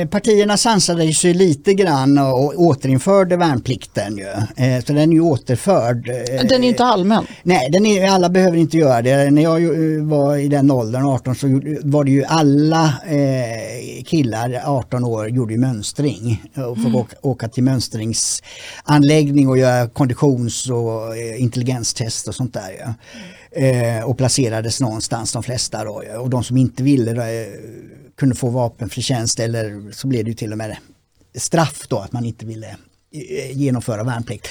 eh, partierna sansade sig lite grann och återinförde värnplikten. Ju. Eh, så den är ju återförd. Eh, den är ju inte allmän. Nej, den är, alla behöver inte göra det. När jag eh, var i den åldern, 18, så var det ju alla eh, killar 18 år gjorde mönstring. Och fick mm. åka, till mönstringsanläggning och göra konditions och eh, intelligenstest och sånt där. Ja. Eh, och placerades någonstans de flesta då. Och de som inte ville då, kunde få vapenfri tjänst eller så blev det ju till och med straff då att man inte ville genomföra värnplikt.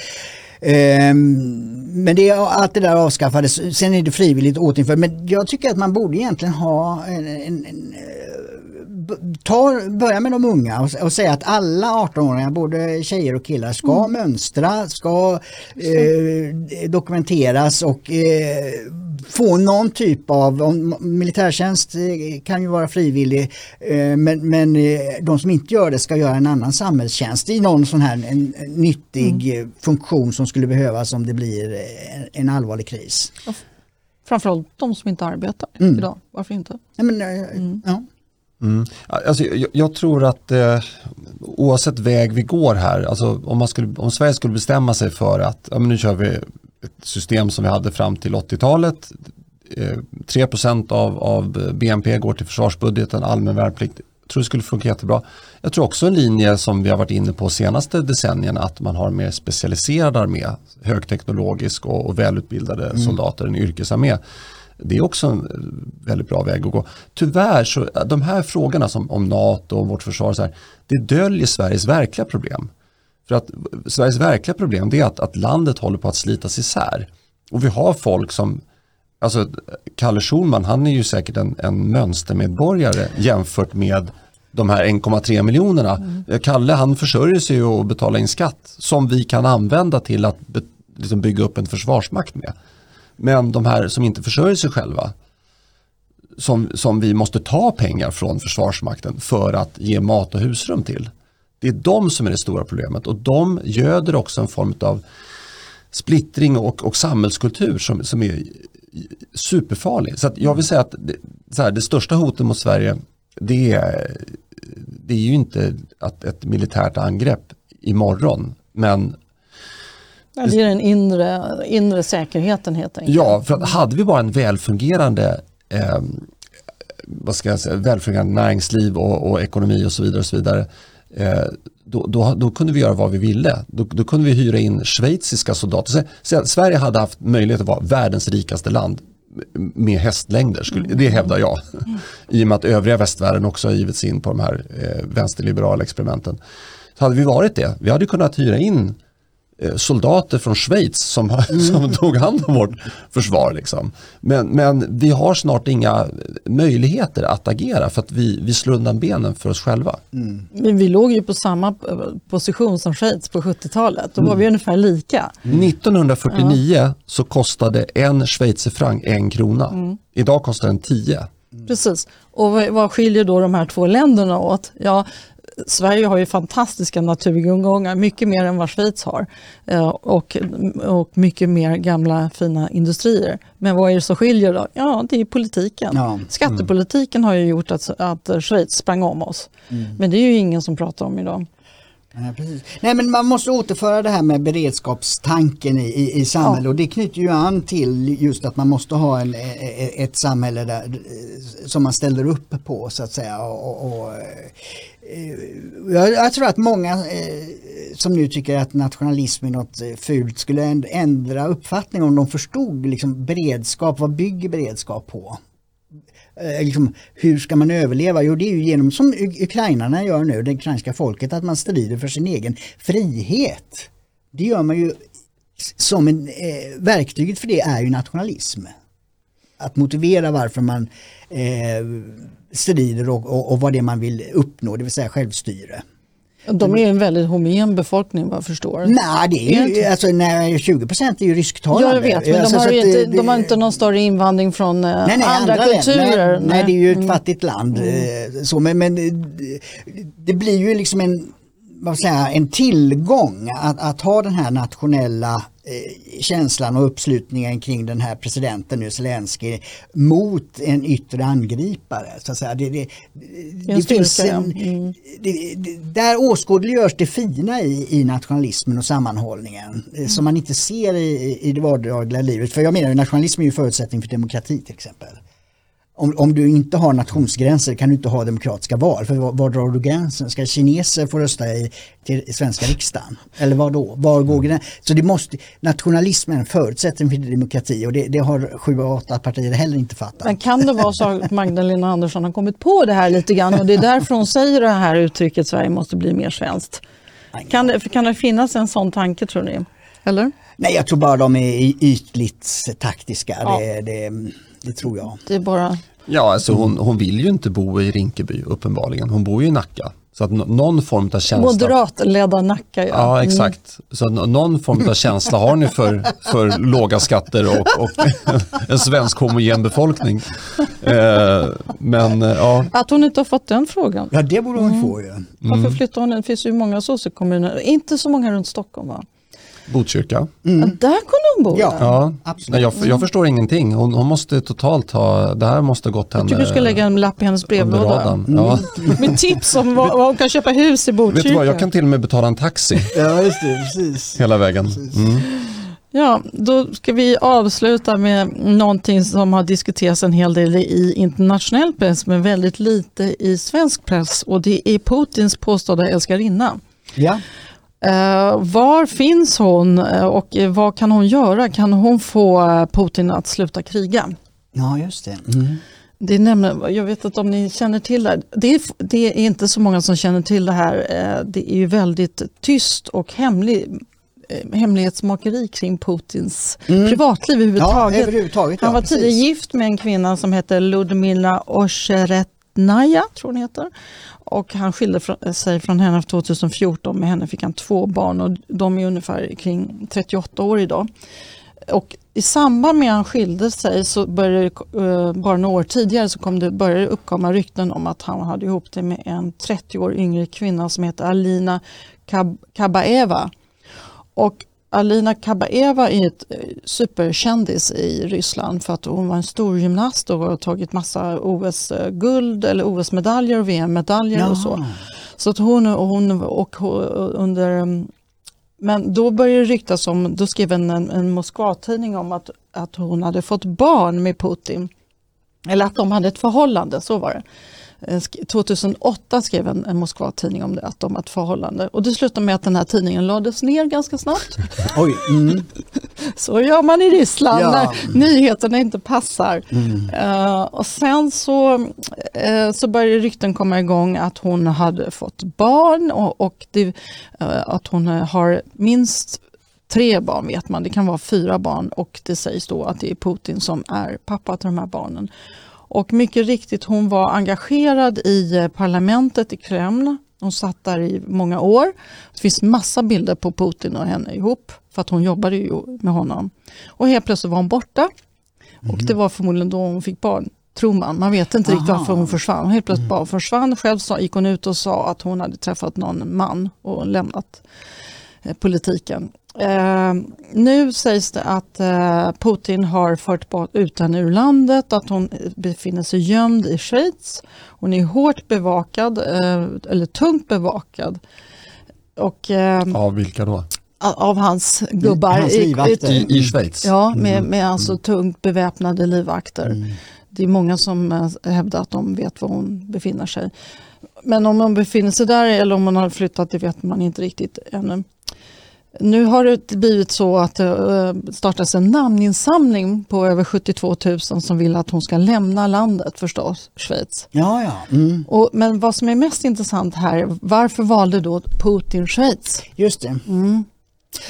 Ehm, men det, allt det där avskaffades, sen är det frivilligt återinfört. Men jag tycker att man borde egentligen ha en, en, en ta, börja med de unga och, och säga att alla 18-åringar, både tjejer och killar, ska mm. mönstra, ska eh, dokumenteras och eh, få någon typ av, om, militärtjänst eh, kan ju vara frivillig, eh, men, men eh, de som inte gör det ska göra en annan samhällstjänst i någon sån här en, en nyttig mm. funktion som skulle behövas om det blir en, en allvarlig kris. Framförallt de som inte arbetar mm. idag, varför inte? Ja, men, mm. ja. Mm. Alltså, jag, jag, tror att eh, oavsett väg vi går här, alltså, om, man skulle, om Sverige skulle bestämma sig för att ja, nu kör vi ett system som vi hade fram till 80-talet, eh, 3 av, av BNP går till försvarsbudgeten, allmän värnplikt, jag tror det skulle funka jättebra. Jag tror också en linje som vi har varit inne på senaste decennierna att man har en mer specialiserad armé, högteknologisk och, och välutbildade mm. soldater, en yrkesarmé. Det är också en väldigt bra väg att gå. Tyvärr så de här frågorna som om NATO och vårt försvar, så här, det döljer Sveriges verkliga problem. För att Sveriges verkliga problem är att, att landet håller på att slitas isär. Och vi har folk som, alltså Kalle Schulman han är ju säkert en, en mönstermedborgare jämfört med de här 1,3 miljonerna. Mm. Kalle han försörjer sig och betalar in skatt som vi kan använda till att be, liksom bygga upp en försvarsmakt med. Men de här som inte försörjer sig själva, som, som vi måste ta pengar från Försvarsmakten för att ge mat och husrum till. Det är de som är det stora problemet och de göder också en form av splittring och, och samhällskultur som, som är superfarlig. Så jag vill säga att det, så här, det största hotet mot Sverige det är, det är ju inte att ett militärt angrepp imorgon men Ja, det är den inre, inre säkerheten helt enkelt. Ja, för hade vi bara en välfungerande eh, vad ska jag säga, välfungerande näringsliv och, och, ekonomi och så vidare, och så vidare eh, då, då, då kunde vi göra vad vi ville. Då, då kunde vi hyra in schweiziska soldater. Så, Sverige hade haft möjlighet att vara världens rikaste land med hästlängder, skulle, det hävdar jag. I och med att övriga västvärlden också har givits in på de här eh, vänsterliberala experimenten. Så hade vi varit det, vi hade kunnat hyra in soldater från Schweiz som, mm. som tog hand om vårt försvar. Liksom. Men, men vi har snart inga möjligheter att agera för att vi, vi slår undan benen för oss själva. Mm. Men vi låg ju på samma eh, position som Schweiz på 70-talet. Då var mm. vi ungefär lika. 1949 ja. så kostade en schweizerfranc en krona. Mm. Idag kostar den tio. Precis. Och vad skiljer då de här två länderna åt? Ja, Sverige har ju fantastiska naturtillgångar, mycket mer än vad Schweiz har. Eh, och, och mycket mer gamla fina industrier. Men vad är det som skiljer då? Ja, det är politiken. Ja. Skattepolitiken har ju gjort att, att Schweiz sprang om oss. Mm. Men det är ju ingen som pratar om idag. Nej, precis. Nej men man måste återföra det här med beredskapstanken i, i, i samhället ja. och det knyter ju an till just att man måste ha en, e, e, ett samhälle där, som man ställer upp på så att säga. Och, och eh, jag, jag, tror att många eh, som nu tycker att nationalism är något eh, fult skulle ändra uppfattning om de förstod liksom, beredskap, vad bygger beredskap på? Eh, liksom, hur ska man överleva? Jo, det är ju genom som ukrainarna gör nu, det ukrainska folket, att man strider för sin egen frihet. Det gör man ju som en, eh, verktyget för det är ju nationalism. Att motivera varför man eh, strider och, och, och vad det är man vill uppnå, det vill säga självstyre. De är en väldigt homogen befolkning vad jag förstår. Nej, det är ju, alltså, nej, 20 procent är ju rysktalande. Ja, jag vet, men alltså, de, har inte, det, de har inte någon större invandring från eh, nej, nej, andra, andra kulturer. Nej, nej, det är ju ett mm. fattigt land. Mm. Eh, så, men, men det blir ju liksom en vad säga, en tillgång att, att ha den här nationella eh, känslan och uppslutningen kring den här presidenten nu Zelensky mot en yttre angripare. Så att säga. Det, det, det, det finns en, mm. där åskådliggörs det fina i, i nationalismen och sammanhållningen mm. som man inte ser i, i det vardagliga livet. För jag menar nationalism är ju förutsättning för demokrati till exempel om, om du inte har nationsgränser kan du inte ha demokratiska val. För var, var drar du gränsen? Ska kineser få rösta i, till svenska riksdagen? Eller vad då? Var går gränsen? Så det måste, nationalism är en demokrati och det, det har sju av åtta partier heller inte fattat. Men kan det vara så att Magdalena Andersson har kommit på det här lite grann och det är därför hon säger det här uttrycket Sverige måste bli mer svenskt? Kan det, kan det finnas en sån tanke tror ni? Eller? Nej, jag tror bara de är ytligt taktiska. Ja. Det, det, det tror jag. Det är bara... Ja, alltså hon, hon vill ju inte bo i Rinkeby uppenbarligen. Hon bor ju i Nacka. Så att någon form av känsla. Moderatledda Nacka ja. Ja exakt. Så någon form av känsla har ni för, för låga skatter och, och en svensk homogen befolkning. Eh, men ja. Att hon inte har fått den frågan. Ja det borde hon mm. få ju. Mm. Varför flyttar hon? Det finns ju många sossekommuner. Inte så många runt Stockholm va? Botkyrka. Mm. Ja, där kunde hon bo. Ja, ja. absolut. Jag, jag förstår ingenting. Hon, hon, måste totalt ha, det här måste gått henne. Jag tycker du ska lägga en lapp i hennes brevlåda. Mm. Ja. Med tips om var, var hon kan köpa hus i Botkyrka. Vet du vad, jag kan till och med betala en taxi. ja, just det, precis. Hela vägen. Mm. Ja, då ska vi avsluta med någonting som har diskuterats en hel del i internationell press men väldigt lite i svensk press och det är Putins påstådda älskarinna. Ja. Uh, var finns hon uh, och vad kan hon göra? Kan hon få Putin att sluta kriga? Ja, just det. Mm. det är nämligen, jag vet inte om ni känner till det Det är, det är inte så många som känner till det här. Det är ju väldigt tyst och hemlig, hemlighetsmakeri kring Putins mm. privatliv överhuvudtaget. Ja, överhuvudtaget Han var ja, tidigare gift med en kvinna som hette Ludmila Naya, tror hon heter och han skilde eh, sig från henne 2014. Med henne fick han två barn och de är ungefär kring 38 år idag. Och I samband med att han skilde sig, så började, eh, bara några år tidigare, så kom det, började det uppkomma rykten om att han hade ihop det med en 30 år yngre kvinna som heter Alina Kab Kabaeva. Och Alina Kabaeva är ett eh, superkändis i Ryssland för att hon var en stor gymnast och har tagit massa OS-guld eller OS-medaljer och VM-medaljer ja. och så. Så att hon, hon och under mm, men då började det ryktas om, då skrev en, en Moskva-tidning om att, att hon hade fått barn med Putin. Eller att de hade ett förhållande, så var det. 2008 skrev en, en Moskva-tidning om det, att de har ett förhållande. Och det slutade med att den här tidningen lades ner ganska snabbt. Oj, mm. Så gör man i Ryssland Ja. när nyheterna inte passar. Eh, och sen så, uh, så började rykten komma igång att hon hade fått barn och, och det, eh, att hon eh, har minst tre barn vet man, det kan vara fyra barn och det sägs då att det är Putin som är pappa till de här barnen. Och mycket riktigt, hon var engagerad i eh, parlamentet i Kreml. Hon satt där i många år. Det finns massa bilder på Putin och henne ihop, för att hon jobbade ju med honom. Och helt plötsligt var hon borta. Och det var förmodligen då hon fick barn, tror man. Man vet inte riktigt Aha. varför hon försvann. Helt plötsligt bara försvann. Själv sa, gick hon ut och sa att hon hade träffat någon man och lämnat eh, politiken. Eh, nu sägs det att eh, Putin har fört bort ut henne ur landet, att hon befinner sig gömd i Schweiz. Hon är hårt bevakad, eh, eller tungt bevakad. Och, eh, Av vilka då? Av hans gubbar. Hans i- i- I, i Schweiz? Ja, med, med alltså tungt beväpnade livvakter. Det är många som eh, hävdar att de vet var hon befinner sig. Men om hon befinner sig där eller om hon har flyttat, det vet man inte riktigt ännu. Nu har det blivit så att det eh, startas en namninsamling på över 72 000 som vill att hon ska lämna landet förstås, Schweiz. Ja, ja. Mm. Och, men vad som är mest intressant här, varför valde då Putin Schweiz? Just det.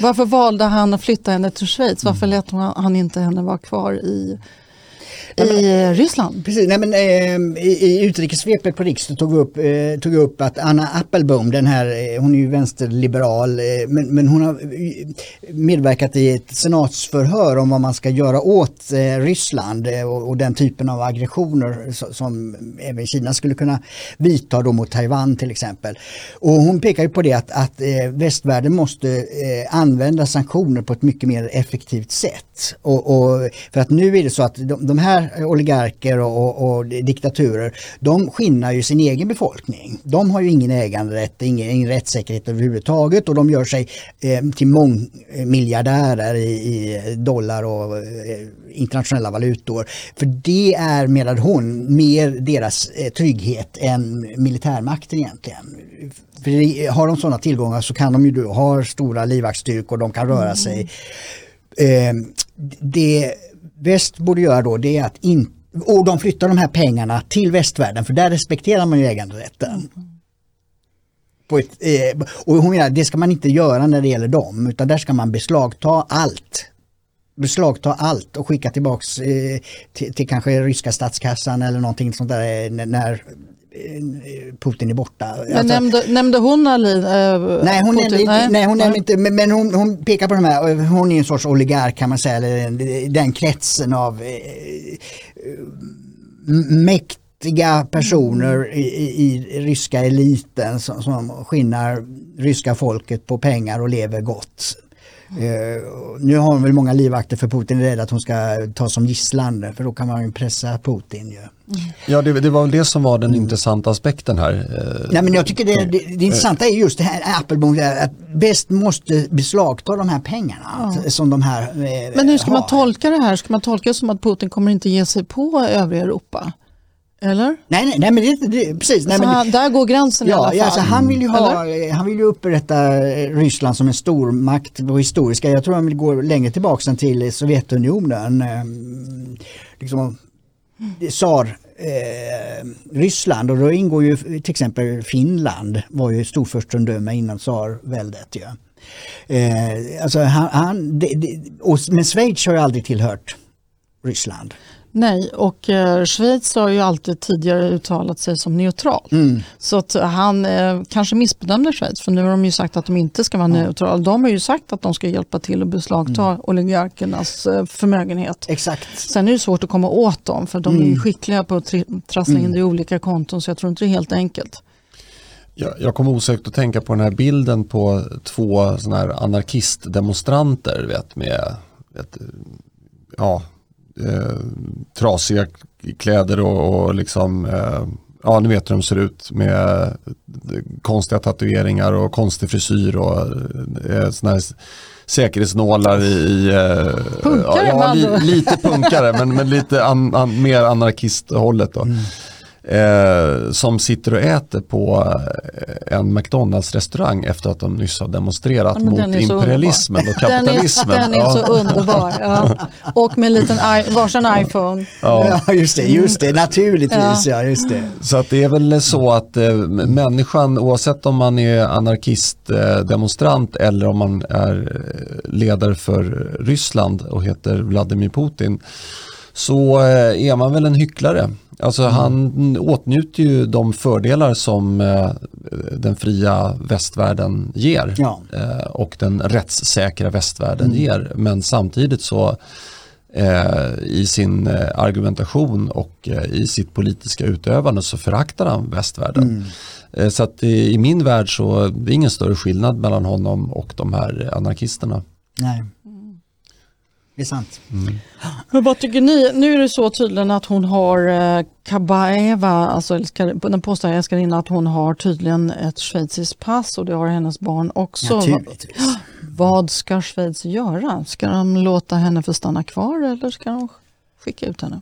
Varför valde han att flytta henne till Schweiz? Mm. Varför lät han inte henne vara kvar i, i Ryssland? Precis, nej, men, eh, i, i utrikessvepet på riksdagen tog upp, eh, tog upp att Anna Appelbaum, den här, eh, hon är ju vänsterliberal, eh, men, men hon har eh, medverkat i ett senatsförhör om vad man ska göra åt eh, Ryssland eh, och, och den typen av aggressioner so- som även Kina skulle kunna vidta då mot Taiwan till exempel. Och hon pekar ju på det att, att eh, västvärlden måste eh, använda sanktioner på ett mycket mer effektivt sätt. Och, och, för att nu är det så att de, de här oligarker och, och, och diktaturer, de skinnar ju sin egen befolkning. De har ju ingen äganderätt, ingen, ingen rättssäkerhet överhuvudtaget och de gör sig eh, till mångmiljardärer i, i dollar och eh, internationella valutor. För det är, menade hon, mer deras eh, trygghet än militärmakten egentligen. För har de sådana tillgångar så kan de ju ha stora livvaktsstyrkor, de kan röra sig. Eh, det väst borde göra då det är att in, och de flyttar de här pengarna till västvärlden för där respekterar man ju äganderätten. På ett, eh, och hon menar, det ska man inte göra när det gäller dem utan där ska man beslagta allt. Beslagta allt och skicka tillbaks eh, till, till kanske ryska statskassan eller någonting sånt där eh, när, när Putin är borta. Men Alltså- nämnde, nämnde hon Ali? eh, Nej, hon Putin? nämnde inte, nej, hon nämnde nej. inte men, men hon, hon pekar på de här, hon är en sorts oligark kan man säga, eller den, kretsen av eh, eh, mäktiga personer i, i, i ryska eliten som, som skinnar ryska folket på pengar och lever gott. Eh, nu har hon väl många livvakter för Putin är rädd att hon ska tas som gisslan för då kan man ju pressa Putin ju. Ja, det, det var väl det som var den intressanta aspekten här. Eh, Nej men jag tycker det, det, det intressanta är just det här Appelbaum, att väst måste beslagta de här pengarna som de här eh, Men hur ska man har. tolka det här? Ska man tolka det som att Putin kommer inte ge sig på övriga Europa? Eller? Nej, nej, nej men det, det, precis. Nej, men, han, där går gränsen i alla Ja, fall. ja alltså, han vill ju ha, Eller? han vill ju upprätta eh, Ryssland som en stormakt på historiska. Jag tror han vill gå längre tillbaka än till Sovjetunionen. Eh, liksom, tsar eh, Ryssland och då ingår ju till exempel Finland var ju storfurstendöme innan tsarväldet. Ja. Eh, alltså han, han, det, det, och, men Schweiz har ju aldrig tillhört Ryssland. Nej, och eh, Schweiz har ju alltid tidigare uttalat sig som neutral. Mm. Så att han eh, kanske missbedömde Schweiz, för nu har de ju sagt att de inte ska vara neutrala. De har ju sagt att de ska hjälpa till att beslagta Mm. oligarkernas eh, förmögenhet. Exakt. Sen är det svårt att komma åt dem, för de är Mm. ju skickliga på att trassla in det i olika konton, så jag tror inte det är helt enkelt. Jag, jag kommer osökt att tänka på den här bilden på två såna här anarkistdemonstranter vet, med vet, ja, eh, trasiga kläder och, och liksom, eh, ja ni vet hur de ser ut med eh, konstiga tatueringar och konstig frisyr och eh, såna här säkerhetsnålar i, i eh, Punkare, ja, andra li, lite punkare men, men lite an, an, mer anarkisthållet då. Eh, som sitter och äter på eh, en McDonalds-restaurang efter att de nyss har demonstrerat Ja, mot imperialismen och Den är, kapitalismen. den är så underbar. Ja. Och med en liten i- varsin iPhone. Ja. Ja, just det, just det, naturligtvis. Ja. just det. Så att det är väl så att eh, människan, oavsett om man är anarkistdemonstrant eh, demonstrant eller om man är eh, ledare för Ryssland och heter Vladimir Putin, så eh, är man väl en hycklare. Alltså han åtnjuter ju de fördelar som eh, den fria västvärlden ger Ja. eh, och den rättssäkra västvärlden ger. Men samtidigt så eh, i sin eh, argumentation och eh, i sitt politiska utövande så föraktar han västvärlden. Eh, så att i, i min värld så det är ingen större skillnad mellan honom och de här anarkisterna. Nej. Det är sant. Men vad tycker ni? Nu är det så tydligen att hon har eh, Kabaeva, alltså den påstår älskarinnan att hon har tydligen ett schweiziskt pass och det har hennes barn också. Naturligtvis. Vad ska Schweiz göra? Ska de låta henne få stanna kvar eller ska de skicka ut henne?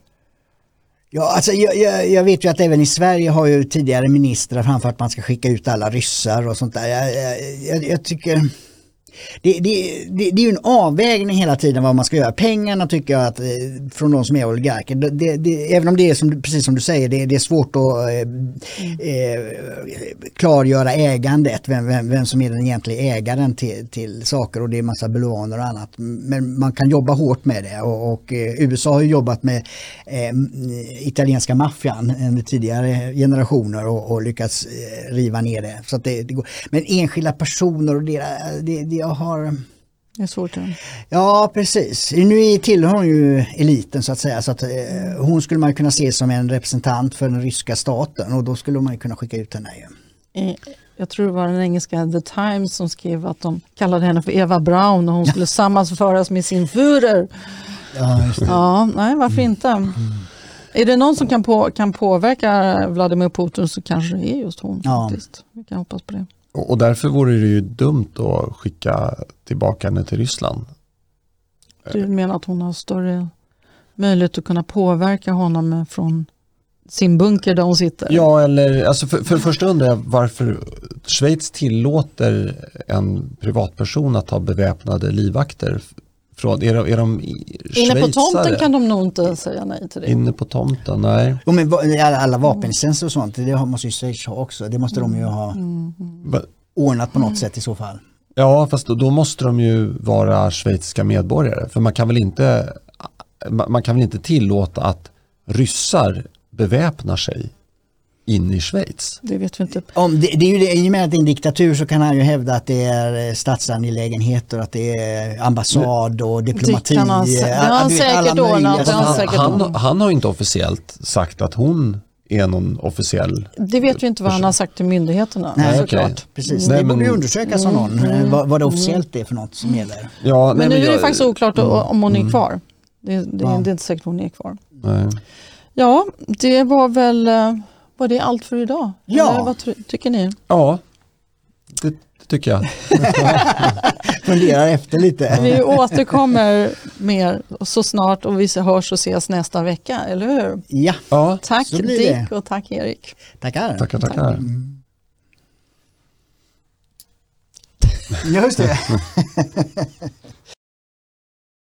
Ja, alltså, jag, jag, jag vet ju att även i Sverige har ju tidigare ministrar framfört att man ska skicka ut alla ryssar och sånt där. Jag, jag tycker det, det, det, det är ju en avvägning hela tiden vad man ska göra. Pengarna tycker jag att eh, från de som är oligarker, det, det, det, även om det är som, precis som du säger, det, det är svårt att eh, eh, klargöra ägandet, vem, vem, vem som är den egentliga ägaren till, till saker och det är massa bulvaner och annat. Men man kan jobba hårt med det och, och eh, USA har ju jobbat med eh, italienska maffian eh, under tidigare generationer och, och lyckats eh, riva ner det. Så att det, det går. Men enskilda personer och deras det, det jag har Det är svårt. ja. Ja precis. Nu tillhör hon ju eliten så att säga så att eh, hon skulle man kunna se som en representant för den ryska staten och då skulle man kunna skicka ut henne ju. Eh, Jag tror det var den engelska The Times som skrev att de kallade henne för Eva Braun och hon skulle sammanföras med sin Führer. Ja. Ja, nej varför inte? Är det någon som kan, på, kan påverka Vladimir Putin så kanske det är just hon. Ja. faktiskt. Vi kan hoppas på det. Och, därför vore det ju dumt att skicka tillbaka henne till Ryssland. Du menar att hon har större möjlighet att kunna påverka honom från sin bunker där hon sitter? Ja, eller alltså för, för det första undrar jag varför Schweiz tillåter en privatperson att ha beväpnade livvakter. Från, är, de, är de Inne på tomten kan de nog inte säga nej till det. Inne på tomten, nej. Jo, men alla, vapenlicenser och sånt, det måste ju Schweiz ha också. Det måste de ju ha ordnat på något sätt i så fall. Ja, fast då, då måste de ju vara schweiziska medborgare. För man kan väl inte, man man kan väl inte tillåta att ryssar beväpnar sig in i Schweiz? Det vet vi inte. Om det, det är ju det, I och med att det är en diktatur så kan han ju hävda att det är eh, statsangelägenheter, att det är ambassad och diplomati. han det har eh, han säkert ordnat, han säkert han, har inte officiellt sagt att hon är någon officiell Det vet vi inte vad han har sagt till myndigheterna. Nej, såklart. okej. Precis, Nej, det borde men- ju undersökas av någon, eh, vad, vad det officiellt är för något som gäller. Ja, Men nej, nu är det jag- faktiskt oklart om hon är kvar. Det, det, Ja. det är inte säkert hon är kvar. Nej. Ja, det var väl eh, var det allt för idag? Ja. Eller vad ty- tycker ni? Ja, det, det tycker jag. Funderar efter lite. Vi återkommer mer så snart och vi hörs och ses nästa vecka, eller hur? Ja, Ja, Tack Så blir det. Dick och tack Erik. tackar. tackar, tackar. Just det.